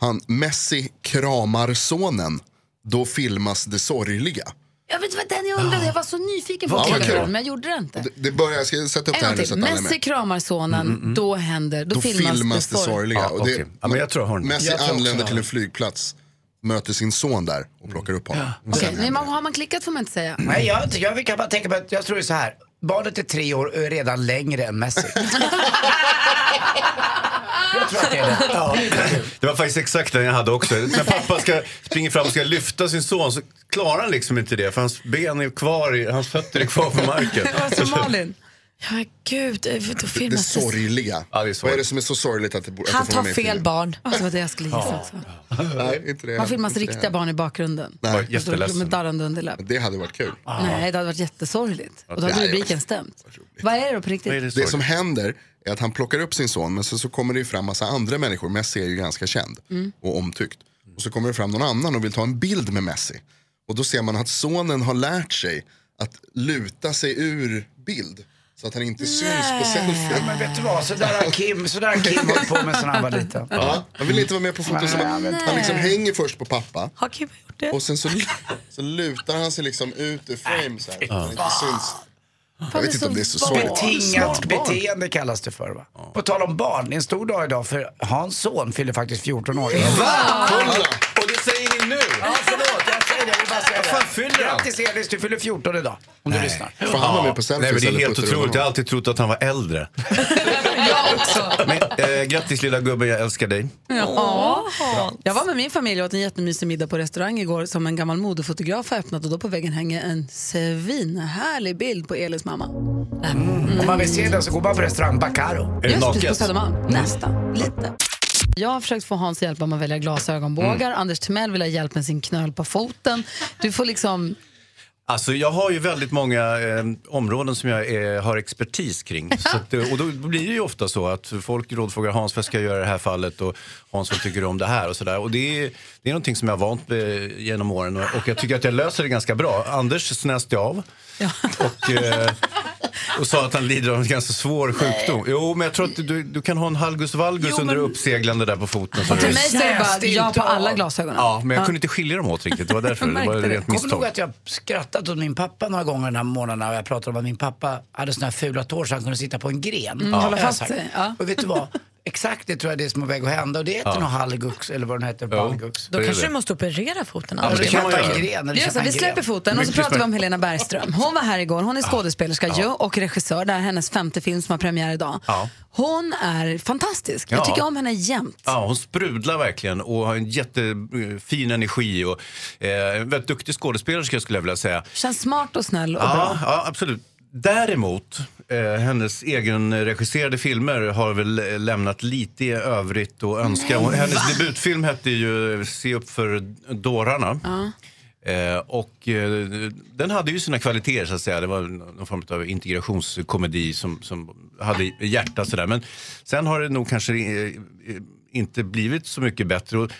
F: Han, Messi kramar sonen, då filmas det sorgliga.
A: Jag vet vad den jag undrade, jag var så nyfiken på
F: Ja,
A: att
F: vad kul.
A: den men jag gjorde det inte.
F: Det, det börjar, jag ska sätta upp det
A: En
F: här
A: gång
F: nu så
A: till.
F: att alla är
A: Messi
F: med.
A: kramar sonen, då händer, då,
F: Då filmas, det
A: sorg.
F: sorgliga.
S: Ja,
F: och det,
S: okej. Ja, men jag tror jag har den.
F: Messi
S: Jag tror också
F: anländer
S: jag har
F: till en flygplats, möter sin son där och plockar upp honom.
A: Okej, men man- har man klickat får man inte säga.
B: Nej, jag, jag kan bara tänka på att jag tror det är så här. Barnet är tre år och är redan längre än Messi. jag tror att det är det. Ja.
S: Det var faktiskt exakt den jag hade också. När pappa ska springa fram och ska lyfta sin son så klarar han liksom inte det för hans ben är kvar, i, hans fötter är kvar på marken.
A: Vad sa Malin?
C: Ja, gud. eh, Då
F: Det, det sorgliga.
S: Ja, det är
F: Vad är det som är så sorgligt att det, att
C: Han
F: det
C: tar fel barn.
A: Det var det jag skulle gissa också.
F: Nej, inte det.
A: Man filmas
F: Inte det.
A: riktiga barn i bakgrunden.
F: Nej.
A: Med darrande underläpp.
F: Det hade varit kul.
A: Nej, det hade varit jättesorgligt. Och då hade rubriken stämt. Vad är det då på riktigt?
F: Det som händer är att han plockar upp sin son men sen så kommer det ju fram massa andra människor. Messi är ju ganska känd
A: Mm.
F: och omtyckt. Och så kommer det fram någon annan och vill ta en bild med Messi. Och då ser man att sonen har lärt sig att luta sig ur bild. Så att han inte syns på selfien.
B: Men vet du vad, så där har Kim, så där har Kim hållit på med sen han var liten.
F: Ja, han vill inte vara med på foton. Så han, han liksom hänger först på pappa.
C: Har Kim gjort det?
F: Och sen så, så lutar han sig liksom ut ur frame så här. Så han inte syns. Jag vet inte om det är så sorgligt.
B: Betingat beteende kallas det för va? På tal om barn, det är en stor dag idag för Hans son fyller faktiskt 14 år.
S: Va? Och det säger ni nu?
B: Ja, förlåt, säger det. Jag vill bara säga
S: Vad
B: det.
S: fan fyller han?
B: Grattis Elis, du fyller 14 idag. Om du lyssnar.
F: Får han vara med på selfies
S: Nej, men det är
F: eller
S: helt
F: du
S: otroligt.
F: honom?
S: Jag har alltid trott att han var äldre. Men, eh, grattis lilla gubben, jag älskar dig.
A: Ja. Jag var med min familj och åt en jättemysig middag på restaurang igår som en gammal modefotograf har öppnat och då på väggen hänger en svinhärlig bild på Elis mamma.
B: Om man vill se den så går man på restaurang Bacaro.
S: Är det
A: Just precis på? Södermalm. Nästan, lite. Jag har försökt få Hans hjälp med att välja glasögonbågar. Anders Timell vill ha hjälp med sin knöl på foten. Du får liksom...
S: Alltså jag har ju väldigt många eh, områden som jag eh, har expertis kring. Att, eh, och då blir det ju ofta så att folk rådfrågar Hans vad ska jag göra i det här fallet och Hans vad tycker du om det här och sådär. Och det är, det är någonting som jag har vant med genom åren och, och jag tycker att jag löser det ganska bra. Anders snäste jag av och, eh, och sa att han lider av en ganska svår sjukdom. Jo, men jag tror att du, du kan ha en halgus valgus under uppseglande där på foten. så
A: Och till mig säger det bara ja på alla glasögonen.
S: Ja, men jag kunde inte skilja dem åt riktigt. Det var därför. Det var ett rent
B: Kommer du ihåg
S: misstag.
B: att jag skrattat åt min pappa några gånger den här månaden och jag pratade om att min pappa hade såna här fula tår så han kunde sitta på en gren.
A: Mm,
B: Ja. Jag
A: fast ja.
B: Och vet du vad? Exakt det tror jag det är som är väg att hända och det heter
S: Ja.
B: nog halgux eller vad den heter, balgux.
C: Då kanske du måste operera foten.
B: Ja, det kan man göra. En gren, eller
A: Det så, vi släpper foten och så pratar vi om. Helena Bergström. Hon var här igår, hon är skådespelerska ju och regissör. Det här är hennes femte film som har premiär idag.
S: Ja.
A: Hon är fantastisk. Jag
S: Ja.
A: tycker om henne jämt.
S: Ja, hon sprudlar verkligen och har en jättefin energi och eh, en väldigt duktig skådespelerska skulle jag vilja säga.
A: Känns smart och snäll och
S: Ja,
A: bra.
S: ja, absolut. Däremot, eh, hennes egenregisserade filmer har väl lämnat lite i övrigt att önska. Hon- Hennes debutfilm hette ju Se upp för dårarna. Eh, och eh, den hade ju sina kvaliteter så att säga. Det var någon form av integrationskomedi som, som hade hjärta sådär. Men sen har det nog kanske eh, inte blivit så mycket bättre. Och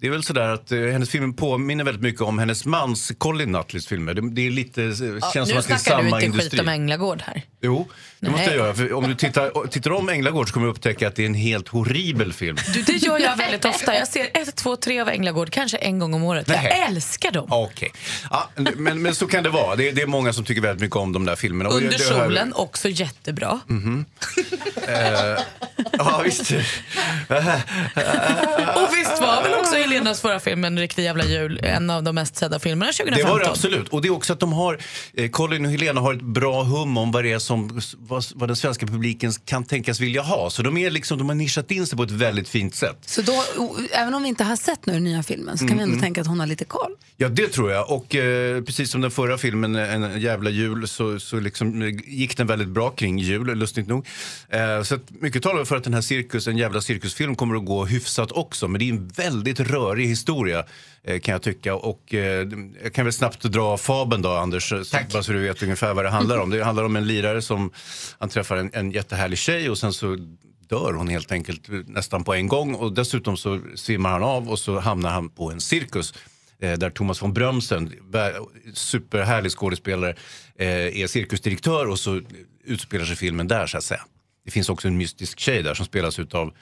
S: det är väl sådär att eh, hennes filmer påminner väldigt mycket om hennes mans Colin Nutleys filmer. Det, det är lite, eh,
C: Ja,
S: känns som
C: nu
S: att det är
C: snackar du
S: samma
C: inte
S: industri.
C: skit om Änglagård här.
S: Jo, det måste jag göra. För om du tittar, tittar om Änglagård så kommer du upptäcka att det är en helt horribel film.
C: Du, det gör jag väldigt ofta. Jag ser ett, två, tre av Änglagård kanske en gång om året.
S: Nej.
C: Jag älskar dem.
S: Okej. Ja, men, men så kan det vara. Det är, det är många som tycker väldigt mycket om de där filmerna. Och
C: Under
S: det- det har-
C: solen, också jättebra.
S: Mhm. Eh, ja, visst.
C: Och visst var väl också Helenas förra film, En riktig jävla jul, en av de mest sedda filmerna 2015?
S: Det var det absolut. Och det är också att de har, eh, Colin och Helena har ett bra hum om vad det är som, vad, vad den svenska publiken kan tänkas vilja ha. Så de, är liksom, de har nischat in sig på ett väldigt fint sätt.
A: Så då, även om vi inte har sett nu den nya filmen så kan vi ändå
S: Mm.
A: tänka att hon har lite koll.
S: Ja, det tror jag. Och eh, precis som den förra filmen, En jävla jul, så, så liksom, eh, gick den väldigt bra kring jul, lustigt nog. Eh, så mycket talar för att den här cirkus, En jävla cirkusfilm kommer att gå hyfsat också. Men det är en väldigt rörig historia, kan jag tycka. Och eh, jag kan väl snabbt dra fabeln då, Anders, så, bara så du vet ungefär vad det handlar om. Det handlar om en lirare som han träffar en, en jättehärlig tjej och sen så dör hon helt enkelt eh, nästan på en gång. Och dessutom så svimmar han av och så hamnar han på en cirkus eh, där Thomas von Brömsen, superhärlig skådespelare, eh, är cirkusdirektör och så utspelar sig filmen där så att säga. Det finns också en mystisk tjej där som spelas utav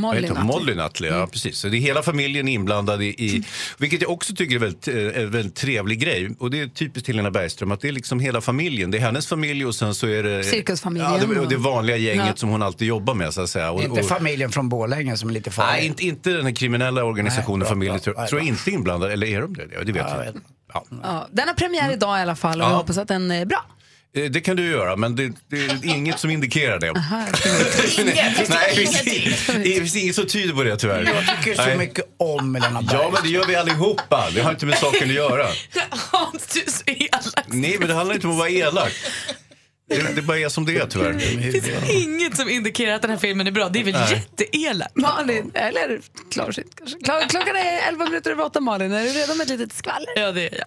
A: Molly
S: heter?
A: Nutley.
S: Molly Nutley, ja precis. Så det är hela familjen inblandad i, i vilket jag också tycker är väldigt, eh, en väldigt trevlig grej. Och det är typiskt Helena Bergström att det är liksom hela familjen. Det är hennes familj och sen så är det
A: Cirkusfamiljen
S: Ja, det, och det vanliga gänget
A: Ja.
S: som hon alltid jobbar med så att säga. Och,
B: Inte
S: och,
B: familjen från Borlänge som är lite farlig.
S: Nej, inte, inte den här kriminella organisationen,
B: Nej,
S: familjen.
B: bra.
S: Tror,
B: Nej,
S: tror jag inte är inblandad, eller är de det? Ja, det vet jag inte. Ja.
A: Ja, den har premiär idag i alla fall och
S: Ja.
A: hoppas att den är bra.
S: Eh, Det kan du göra, men det, det är inget som indikerar det.
A: Aha,
S: Nej, det finns inget- det finns inget som tyder på det tyvärr.
B: Jag tycker så
S: Nej.
B: mycket om Helena Berg.
S: Ja, men det gör vi allihopa. Det har inte med saken att göra.
C: Hans, du är så elak.
S: Nej, men det handlar inte om att vara elak. Det, det bara är som det är tyvärr.
C: Det finns inget som indikerar att den här filmen är bra. Det är väl
S: Nej.
C: jätteelakt?
A: Malin, eller klarsynt kanske. Klockan är 11 minuter över 8 Malin. Är du redo med ett litet skvaller?
C: Ja, det är jag.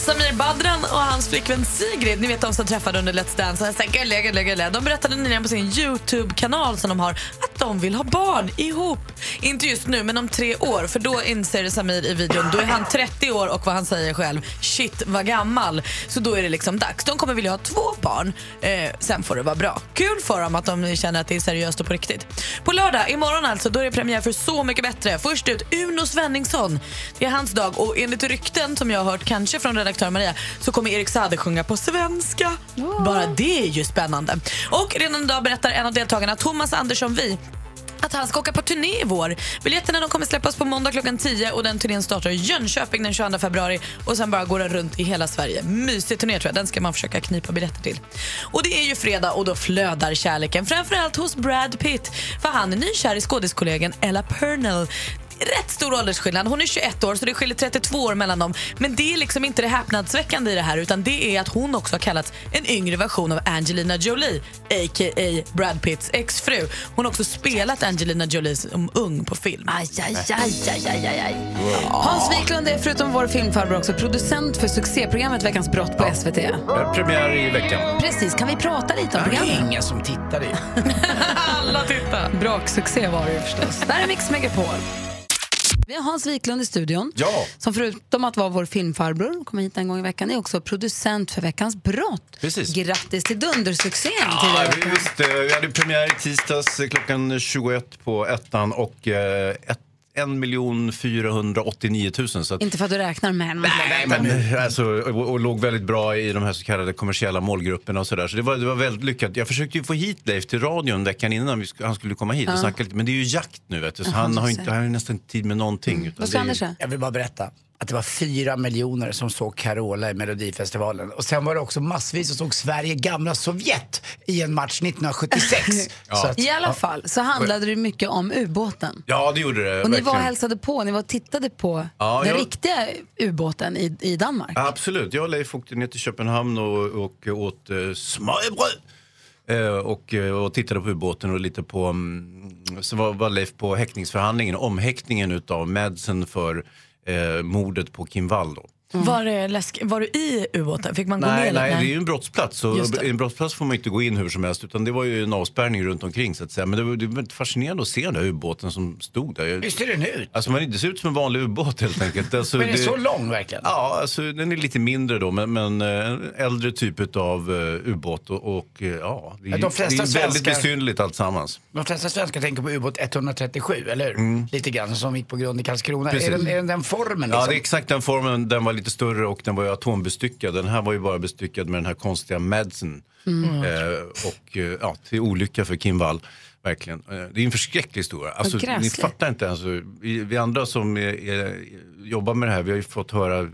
C: Samir Badran och hans flickvän Sigrid, ni vet de som träffade under Let's Dance, och här gulliga, gulliga, gulliga. de berättade nyligen på sin Youtube-kanal som de har att de vill ha barn ihop. Inte just nu, men om tre år. För då inser Samir i videon, då är han 30 år och vad han säger själv, shit vad gammal. Så då är det liksom dags. De kommer vilja ha två barn, eh, sen får det vara bra. Kul för dem att de känner att det är seriöst och på riktigt. På lördag, imorgon alltså, då är det premiär för Så mycket bättre. Först ut Uno Svenningsson. Det är hans dag och enligt rykten som jag har hört, kanske från redaktör Maria, så kommer Erik Saade sjunga på svenska. Bara det är ju spännande. Och redan idag berättar en av deltagarna, Thomas Andersson Vi, att han ska åka på turné i vår. Biljetterna de kommer släppas på måndag klockan 10 och den turnén startar i Jönköping den 22 februari och sen bara går den runt i hela Sverige. Mysig turné tror jag. Den ska man försöka knipa biljetter till. Och det är ju fredag och då flödar kärleken framförallt hos Brad Pitt för han är nykär i skådiskollegan Ella Purnell. Rätt stor åldersskillnad. Hon är 21 år så det skiljer 32 år mellan dem. Men det är liksom inte det häpnadsväckande i det här utan det är att hon också har kallats en yngre version av Angelina Jolie, a.k.a. Brad Pitts exfru. Hon har också spelat Angelina Jolie som ung på film.
A: Aj, aj, aj, aj, aj, aj. Hans Wiklund är förutom vår filmfarbror också producent för succéprogrammet Veckans brott på SVT.
S: Eh, Premiär i veckan.
A: Precis, kan vi prata lite om
B: Det är
A: programmet?
B: ingen som tittar i.
A: Alla tittar. Braksuccé var det ju förstås. Där är Mix Megapol. Vi har Hans Wiklund i studion.
S: Ja.
A: Som förutom att vara vår filmfarbror, kommer hit en gång i veckan, är också producent för Veckans brott.
S: Precis.
A: Grattis till dundersuccén
S: Ja,
A: till
S: eh, vi hade premiär i tisdags eh, klockan 21 på ettan och eh, ett, 1 489 000. Så att,
A: Inte för att du räknar men.
S: Nej, men, alltså, och, och låg väldigt bra i de här så kallade kommersiella målgrupperna och sådär. Så det var, det var väldigt lyckat. Jag försökte ju få hit Leif till radion veckan innan vi sk- han skulle komma hit och
B: Ja.
S: snacka lite. Men det är ju jakt nu vet du, så
B: Jaha,
S: han har, inte, han har ju nästan inte tid med någonting. utan det är ju-
B: Jag vill bara berätta att det var fyra miljoner som såg Carola i Melodifestivalen. Och sen var det också massvis som såg Sverige gamla Sovjet i en match 1976. Så att-
A: I alla
B: ja.
A: fall så handlade det mycket om ubåten.
S: Ja, det gjorde det.
A: Och ni var och
S: verkligen.
A: hälsade på, ni var och tittade på
S: Ja,
A: den
S: jag-
A: riktiga ubåten i, i Danmark.
S: Absolut. Jag och Leif åkte ner till Köpenhamn och, och åt eh, smörrebröd. Eh, och, eh, och tittade på ubåten och lite på, mm, så var, var Leif på häktningsförhandlingen, omhäktningen utav Madsen för eh, mordet på Kim Wall. Då.
C: Var, det läsk... var du i ubåten? Fick man gå
S: Nej,
C: ner?
S: nej, det är ju en brottsplats. Och
C: det.
S: En brottsplats får man inte gå in hur som helst. Utan det var ju en avspärrning runt omkring så att säga. Men det var, det var väldigt fascinerande att se den där ubåten som stod där.
B: Hur ser den ut?
S: Alltså man, det ser ut som en vanlig ubåt helt enkelt. Alltså,
B: Men är den så lång verkligen?
S: Ja, alltså, den är lite mindre då, men, men eh, en äldre typ av uh, ubåt. Och, och eh, ja, det, är-
B: de flesta
S: det är väldigt
B: svenskar-
S: besynnerligt alltsammans.
B: De flesta svenskar tänker på ubåt 137, eller hur?
S: Mm.
B: Lite grann som gick på grund i Karlskrona.
S: Precis.
B: Är den, är den den formen
S: Ja,
B: liksom?
S: det är exakt den formen. Den var lite större och den var ju atombestyckad. Den här var ju bara bestyckad med den här konstiga Madsen.
B: Mm.
S: Eh, och eh, ja, till olycka för Kim Wall. Verkligen. Eh, Det är en förskräcklig historia. Alltså, ni fattar inte. Alltså, vi, vi andra som är, är, jobbar med det här, vi har ju fått höra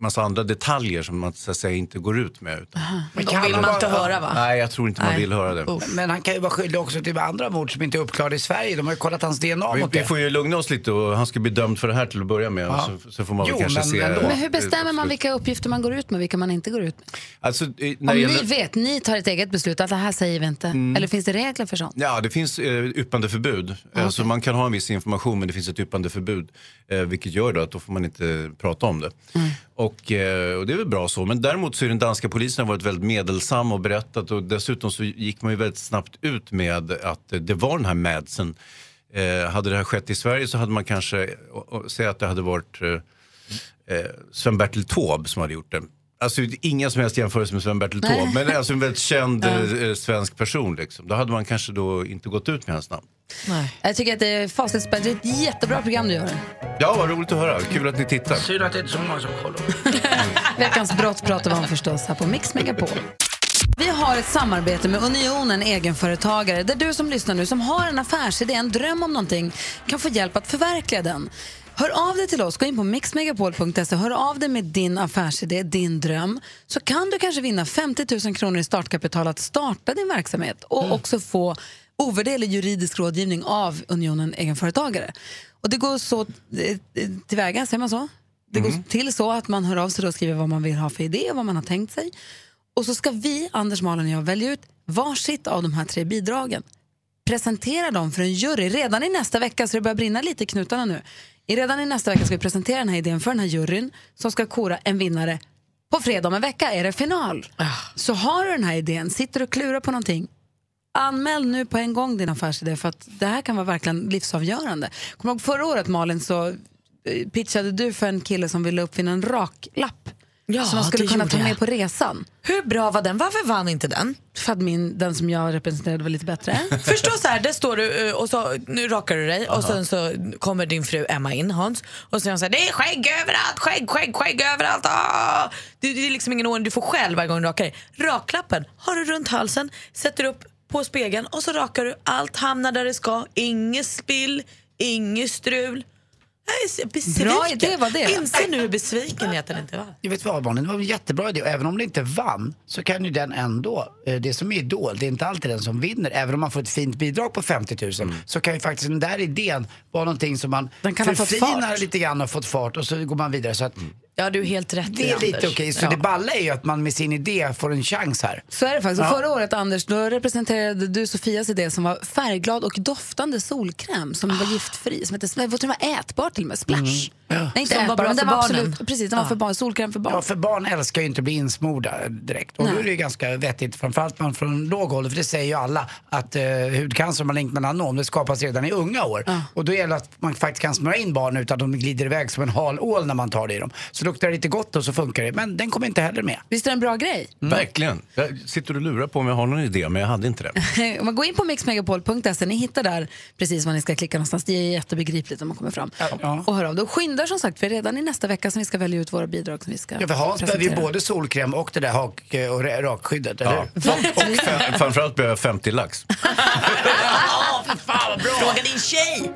S: massa andra detaljer som man så att säga inte går ut med. Utan,
B: Men
C: De vill man inte höra va?
S: Nej, jag tror inte man
B: Nej.
S: vill höra det.
B: Men han kan ju vara skyldig också till andra mord som inte är uppklarade i Sverige. De har ju kollat hans DNA
S: Vi,
B: mot
S: vi
B: det.
S: får ju lugna oss lite och han ska bli dömd för det här till att börja med.
B: Ja.
S: Så, så får man väl
B: Jo,
S: kanske
B: men
S: se.
B: ändå.
A: Men hur bestämmer man vilka uppgifter man går ut med vilka man inte går ut med?
S: Alltså, eh, när
A: Om
S: det
A: ni
S: gäller-
A: vet, ni tar ett eget beslut att det här säger vi inte.
S: Mm.
A: Eller finns det regler för sånt?
S: Ja, det finns eh, yppandeförbud. Alltså, man kan ha en viss information men det finns ett yppandeförbud. Eh, vilket gör då att då får man inte prata om det. Och, eh, och det är väl bra så. Men däremot så är den danska polisen varit väldigt medelsam och berättat och dessutom så gick man ju väldigt snabbt ut med att det var den här Madsen. Eh, hade det här skett i Sverige så hade man kanske, säga att det hade varit eh, eh, Sven-Bertil Taube som hade gjort det. Alltså inga som helst jämförelse med Sven-Bertil
A: Nej.
S: Taube, men alltså en väldigt känd
A: Ja.
S: eh, svensk person. Liksom. Då hade man kanske då inte gått ut med hans namn.
A: Jag tycker att det är fasligt spännande. Det är ett jättebra program du gör.
S: Ja, vad roligt att höra. Kul att ni tittar.
B: Synd att det inte är så många som kollar.
A: Veckans brott pratar vi om förstås här på Mix Megapol. Vi har ett samarbete med Unionen egenföretagare där du som lyssnar nu som har en affärsidé, en dröm om någonting kan få hjälp att förverkliga den. Hör av dig till oss, gå in på mixmegapol.se, hör av dig med din affärsidé, din dröm, så kan du kanske vinna 50 000 kronor i startkapital att starta din verksamhet och också få ovärderlig juridisk rådgivning av Unionen egenföretagare. Och det går så eh, tillväga, säger man så? Det går till så att man hör av sig och skriver vad man vill ha för idé och vad man har tänkt sig. Och så ska vi, Anders, Malin och jag, välja ut varsitt av de här tre bidragen. Presentera dem för en jury redan i nästa vecka, så det börjar brinna lite i knutarna nu. Redan i nästa vecka ska vi presentera den här idén för den här juryn som ska kora en vinnare. På fredag om en vecka är det final. Så har du den här idén, sitter och klurar på någonting, Anmäl nu på en gång din affärsidé för att det här kan vara verkligen livsavgörande. Kommer du ihåg förra året Malin så eh, pitchade du för en kille som ville uppfinna en raklapp
C: Ja,
A: som man skulle kunna ta
C: jag.
A: med på resan.
C: Hur bra var den? Varför vann inte den?
A: För att min, den som jag representerade var lite bättre.
C: Förstå så här, där står du eh, och så, nu rakar du dig och sen så kommer din fru Emma in, Hans, och så säger så här, det är skägg överallt, skägg, skägg, skägg överallt. Ah! Det, det är liksom ingen ordning du får själv varje gång du rakar dig. Raklappen har du runt halsen, sätter upp på spegeln och så rakar du. Allt hamnar där det ska, inget spill, inget strul. Jag är så besviken.
A: Bra idé var det.
C: Inse nu hur besviken jag är att den inte var.
B: Jag vet vad Malin, det var en jättebra idé och även om det inte vann så kan ju den ändå, eh, det som är Idol, det är inte alltid den som vinner. Även om man får ett fint bidrag på 50 000 så kan ju faktiskt den där idén vara någonting som man
A: Den kan ha fått
B: förfinar
A: fart.
B: lite grann och fått fart och så går man vidare. Så att
C: Ja, du är helt rätt
B: det är
C: i,
B: lite
C: Anders.
B: okej. Så
C: Ja.
B: det balla är ju att man med sin idé får en chans här.
A: Så är det faktiskt. Och
B: Ja.
A: Förra året Anders, då representerade du Sofias idé som var färgglad och doftande solkräm som var giftfri. Som hette, jag tror den var ätbar till och med, Splash. Nej, inte
C: Som var
A: ätbar,
C: bra
A: men den
C: för
A: var
C: barnen.
A: absolut, precis, den var för barn, solkräm för barn.
B: Ja, för barn älskar ju inte att bli insmorda direkt. Och då är det ju ganska vettigt, framförallt man från låg ålder, för det säger ju alla, att eh, hudcancer och malignt melanom, det skapas redan i unga år. Och då gäller det att man faktiskt kan smörja in barn utan att de glider iväg som en hal ål när man tar det i dem. Så luktar det lite gott och så funkar det. Men den kommer inte heller med.
A: Visst är det en bra grej?
S: Verkligen. Jag sitter och lurar på om jag har någon idé, men jag hade inte det.
A: Om man går in på mixmegapol.se, ni hittar där precis vad ni ska klicka någonstans. Det är jättebegripligt om man kommer fram. Och hör av det. Och skyndar som sagt, för redan i nästa vecka som vi ska välja ut våra bidrag som vi ska
B: Ja, för Hans behöver ju både solkräm och det där hak och ra- rakskyddet, eller
S: Ja. Och fem- framförallt behöver jag 50 lax.
C: Fråga din tjej!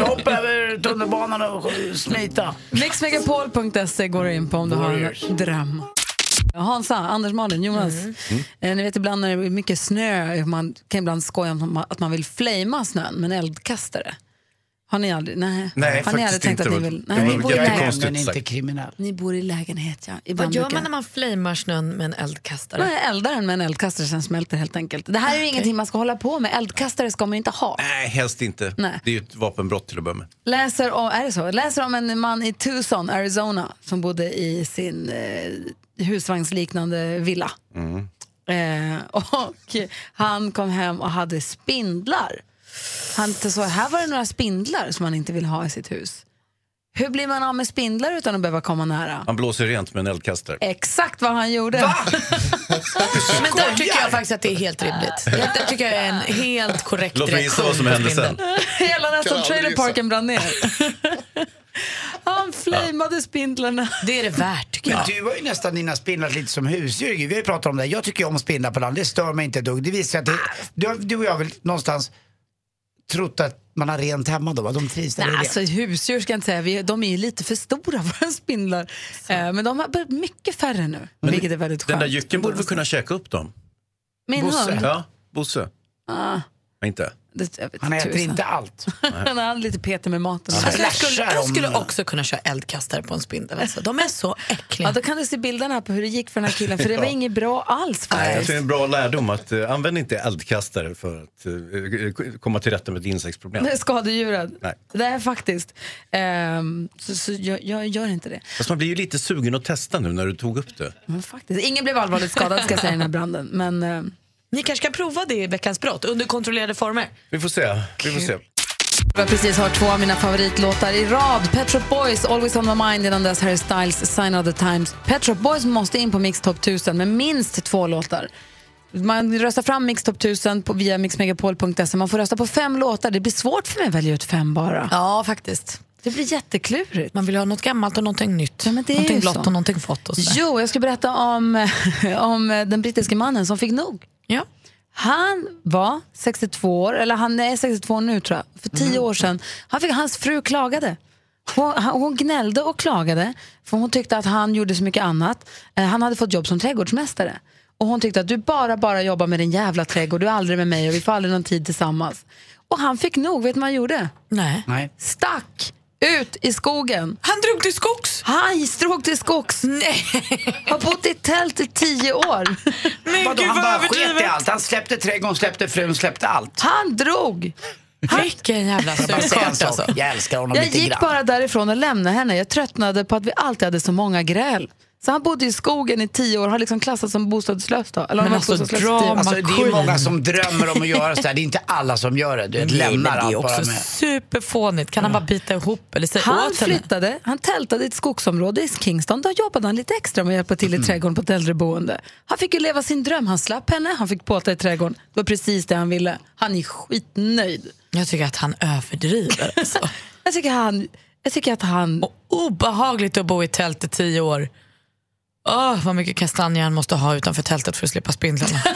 B: Hoppa över tunnelbanan och smita.
A: Mixmegapol.se går du in på om du har en dröm. Hansa, Anders, Malin, Jonas. Eh, ni vet ibland när det är mycket snö, man kan ibland skoja om att man vill flamea snön med en eldkastare. Har ni aldrig, nej.
S: Nej,
A: har ni aldrig tänkt att ni vill? Nej, ni bor i.
B: Men inte kriminell.
A: Ni bor i lägenhet, ja. Ibland
C: Vad gör man när man flamar snön med en eldkastare?
A: Man eldar den med en eldkastare sen smälter helt enkelt. Det här är ju ingenting man ska hålla på med. Eldkastare ska man ju inte ha.
S: Nej, helst inte.
A: Nej.
S: Det är ju ett vapenbrott till att börja med.
A: Läser om, är det så? Läser om en man i Tucson, Arizona som bodde i sin eh, husvagnsliknande villa. Eh, och han kom hem och hade spindlar. Han så här var det några spindlar som han inte vill ha i sitt hus. Hur blir man av med spindlar utan att behöva komma nära?
S: Han blåser rent med en eldkastare.
A: Exakt vad han gjorde.
C: Men där tycker jag faktiskt att det är helt rimligt. Det tycker jag är en helt korrekt
S: Låt mig gissa vad som hände sen.
A: Hela nästan trailerparken brann ner. Han flamade spindlarna.
C: Det är det värt tycker
B: Men
C: jag.
B: du har ju nästan dina spindlar lite som husdjur. Vi har ju pratat om det. Jag tycker om spindlar på land. Det stör mig inte ett dugg. Det visar att det, du, du och jag väl någonstans trott att man har rent hemma då? De trivs där
A: Nej, alltså, husdjur ska jag inte säga. Vi, de är ju lite för stora våra spindlar. Eh, men de har blivit mycket färre nu, vilket är väldigt
S: Den
A: skönt.
S: där jycken borde väl kunna käka upp dem?
A: Min
B: Bosse.
A: hund?
S: Ja, Bosse.
A: Ah,
S: Inte?
A: Det, jag vet
B: Han äter
A: tusan.
B: inte allt.
A: Han är lite petig med maten.
C: Alltså, jag, skulle, jag skulle också kunna köra eldkastare på en spindel. Alltså. De är så äckliga.
A: Ja, då kan du se bilderna här på hur det gick för den här killen, för det var inget bra alls faktiskt.
S: tror det är en bra lärdom att uh, använd inte eldkastare för att eh, komma till rätta med ett insektsproblem.
A: Det är skadedjuret.
S: Nej.
A: Det är faktiskt. Ehm, så så jag, jag gör inte det.
S: Fast man blir ju lite sugen att testa nu när du tog upp det.
A: Men faktiskt. Ingen blev allvarligt skadad ska jag säga i den här branden. Men, eh,
C: Ni kanske ska prova det i Veckans brott under kontrollerade former.
S: Vi får se. Vi får se.
A: Vi har precis hört två av mina favoritlåtar i rad. Pet Shop Boys, Always on my mind, innan dess Harry Styles, Sign of the Times. Pet Shop Boys måste in på Mix Top 1000 med minst två låtar. Man röstar fram Mix Top 1000 på, via mixmegapol.se. Man får rösta på fem låtar. Det blir svårt för mig att välja ut fem bara.
C: Ja, faktiskt.
A: Det blir jätteklurigt.
C: Man vill ha något gammalt och någonting nytt.
A: Ja, men det är
C: någonting blått och någonting fått. Och sådär.
A: Jo, jag ska berätta om, om den brittiske mannen som fick nog.
C: Ja.
A: Han var 62 år, eller han är 62 nu tror jag, för tio år sedan. Han fick, hans fru klagade. Hon, hon gnällde och klagade för hon tyckte att han gjorde så mycket annat. Eh, Han hade fått jobb som trädgårdsmästare. Och hon tyckte att du bara, bara jobbar med din jävla trädgård, du är aldrig med mig och vi får aldrig någon tid tillsammans. Och han fick nog, vet du vad han gjorde?
C: Nej.
B: Nej.
A: Stack Ut i skogen.
C: Han drog till skogs?
A: Han drog till skogs.
C: Nej.
A: Har bott i tält i tio år.
C: Men
B: Vadå,
C: gud
B: han
C: vad
B: bara sket i allt. Han släppte trädgården, släppte frun, släppte allt.
A: Han drog.
C: Vilken jävla
B: sak,
C: alltså.
B: jag älskar honom
A: Jag
B: lite
A: gick
B: grann.
A: bara därifrån och lämnade henne. Jag tröttnade på att vi alltid hade så många gräl. Så han bodde i skogen i tio år, har liksom klassats som bostadslös då. Eller
C: Men alltså, drama
B: Alltså, det är många som drömmer om att göra så här. Det är inte alla som gör det. Du vet,
C: Nej,
B: lämnar
C: men det är också
B: med.
C: superfånigt. Kan han bara bita ihop eller säga
A: Han
C: åt henne?
A: flyttade, han tältade i ett skogsområde i Kingston. Då jobbade han lite extra med att hjälpa till i trädgården på ett äldreboende. Han fick ju leva sin dröm. Han slapp henne, han fick påta i trädgården. Det var precis det han ville. Han är skitnöjd.
C: Jag tycker att han överdriver. Alltså.
A: Jag tycker han... Jag tycker att han...
C: Och obehagligt att bo i tält i tio år. Åh, vad mycket kastanjer han måste ha utanför tältet för att slippa spindlarna.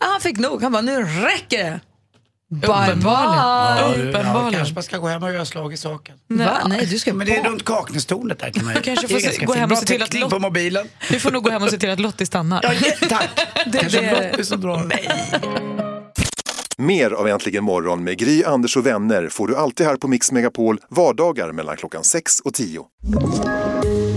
A: Ja, han fick nog. Han bara, nu räcker det.
C: Uppenbarligen.
B: Ja, kanske man ska gå hem och göra slag i saken.
A: Va? Nej, du ska
B: Men det är runt Kaknästornet där kan man ju.
C: Du kanske får se- gå hem och se till att
B: täckning
C: Lot-
B: på mobilen.
C: Du får nog gå hem och se till att Lottie stannar.
B: Ja, ja, tack.
A: Det,
B: Kanske
A: det,
B: Lottie som drar.
I: Mer av Äntligen morgon med Gry, Anders och vänner får du alltid här på Mix Megapol vardagar mellan klockan 6 och 10.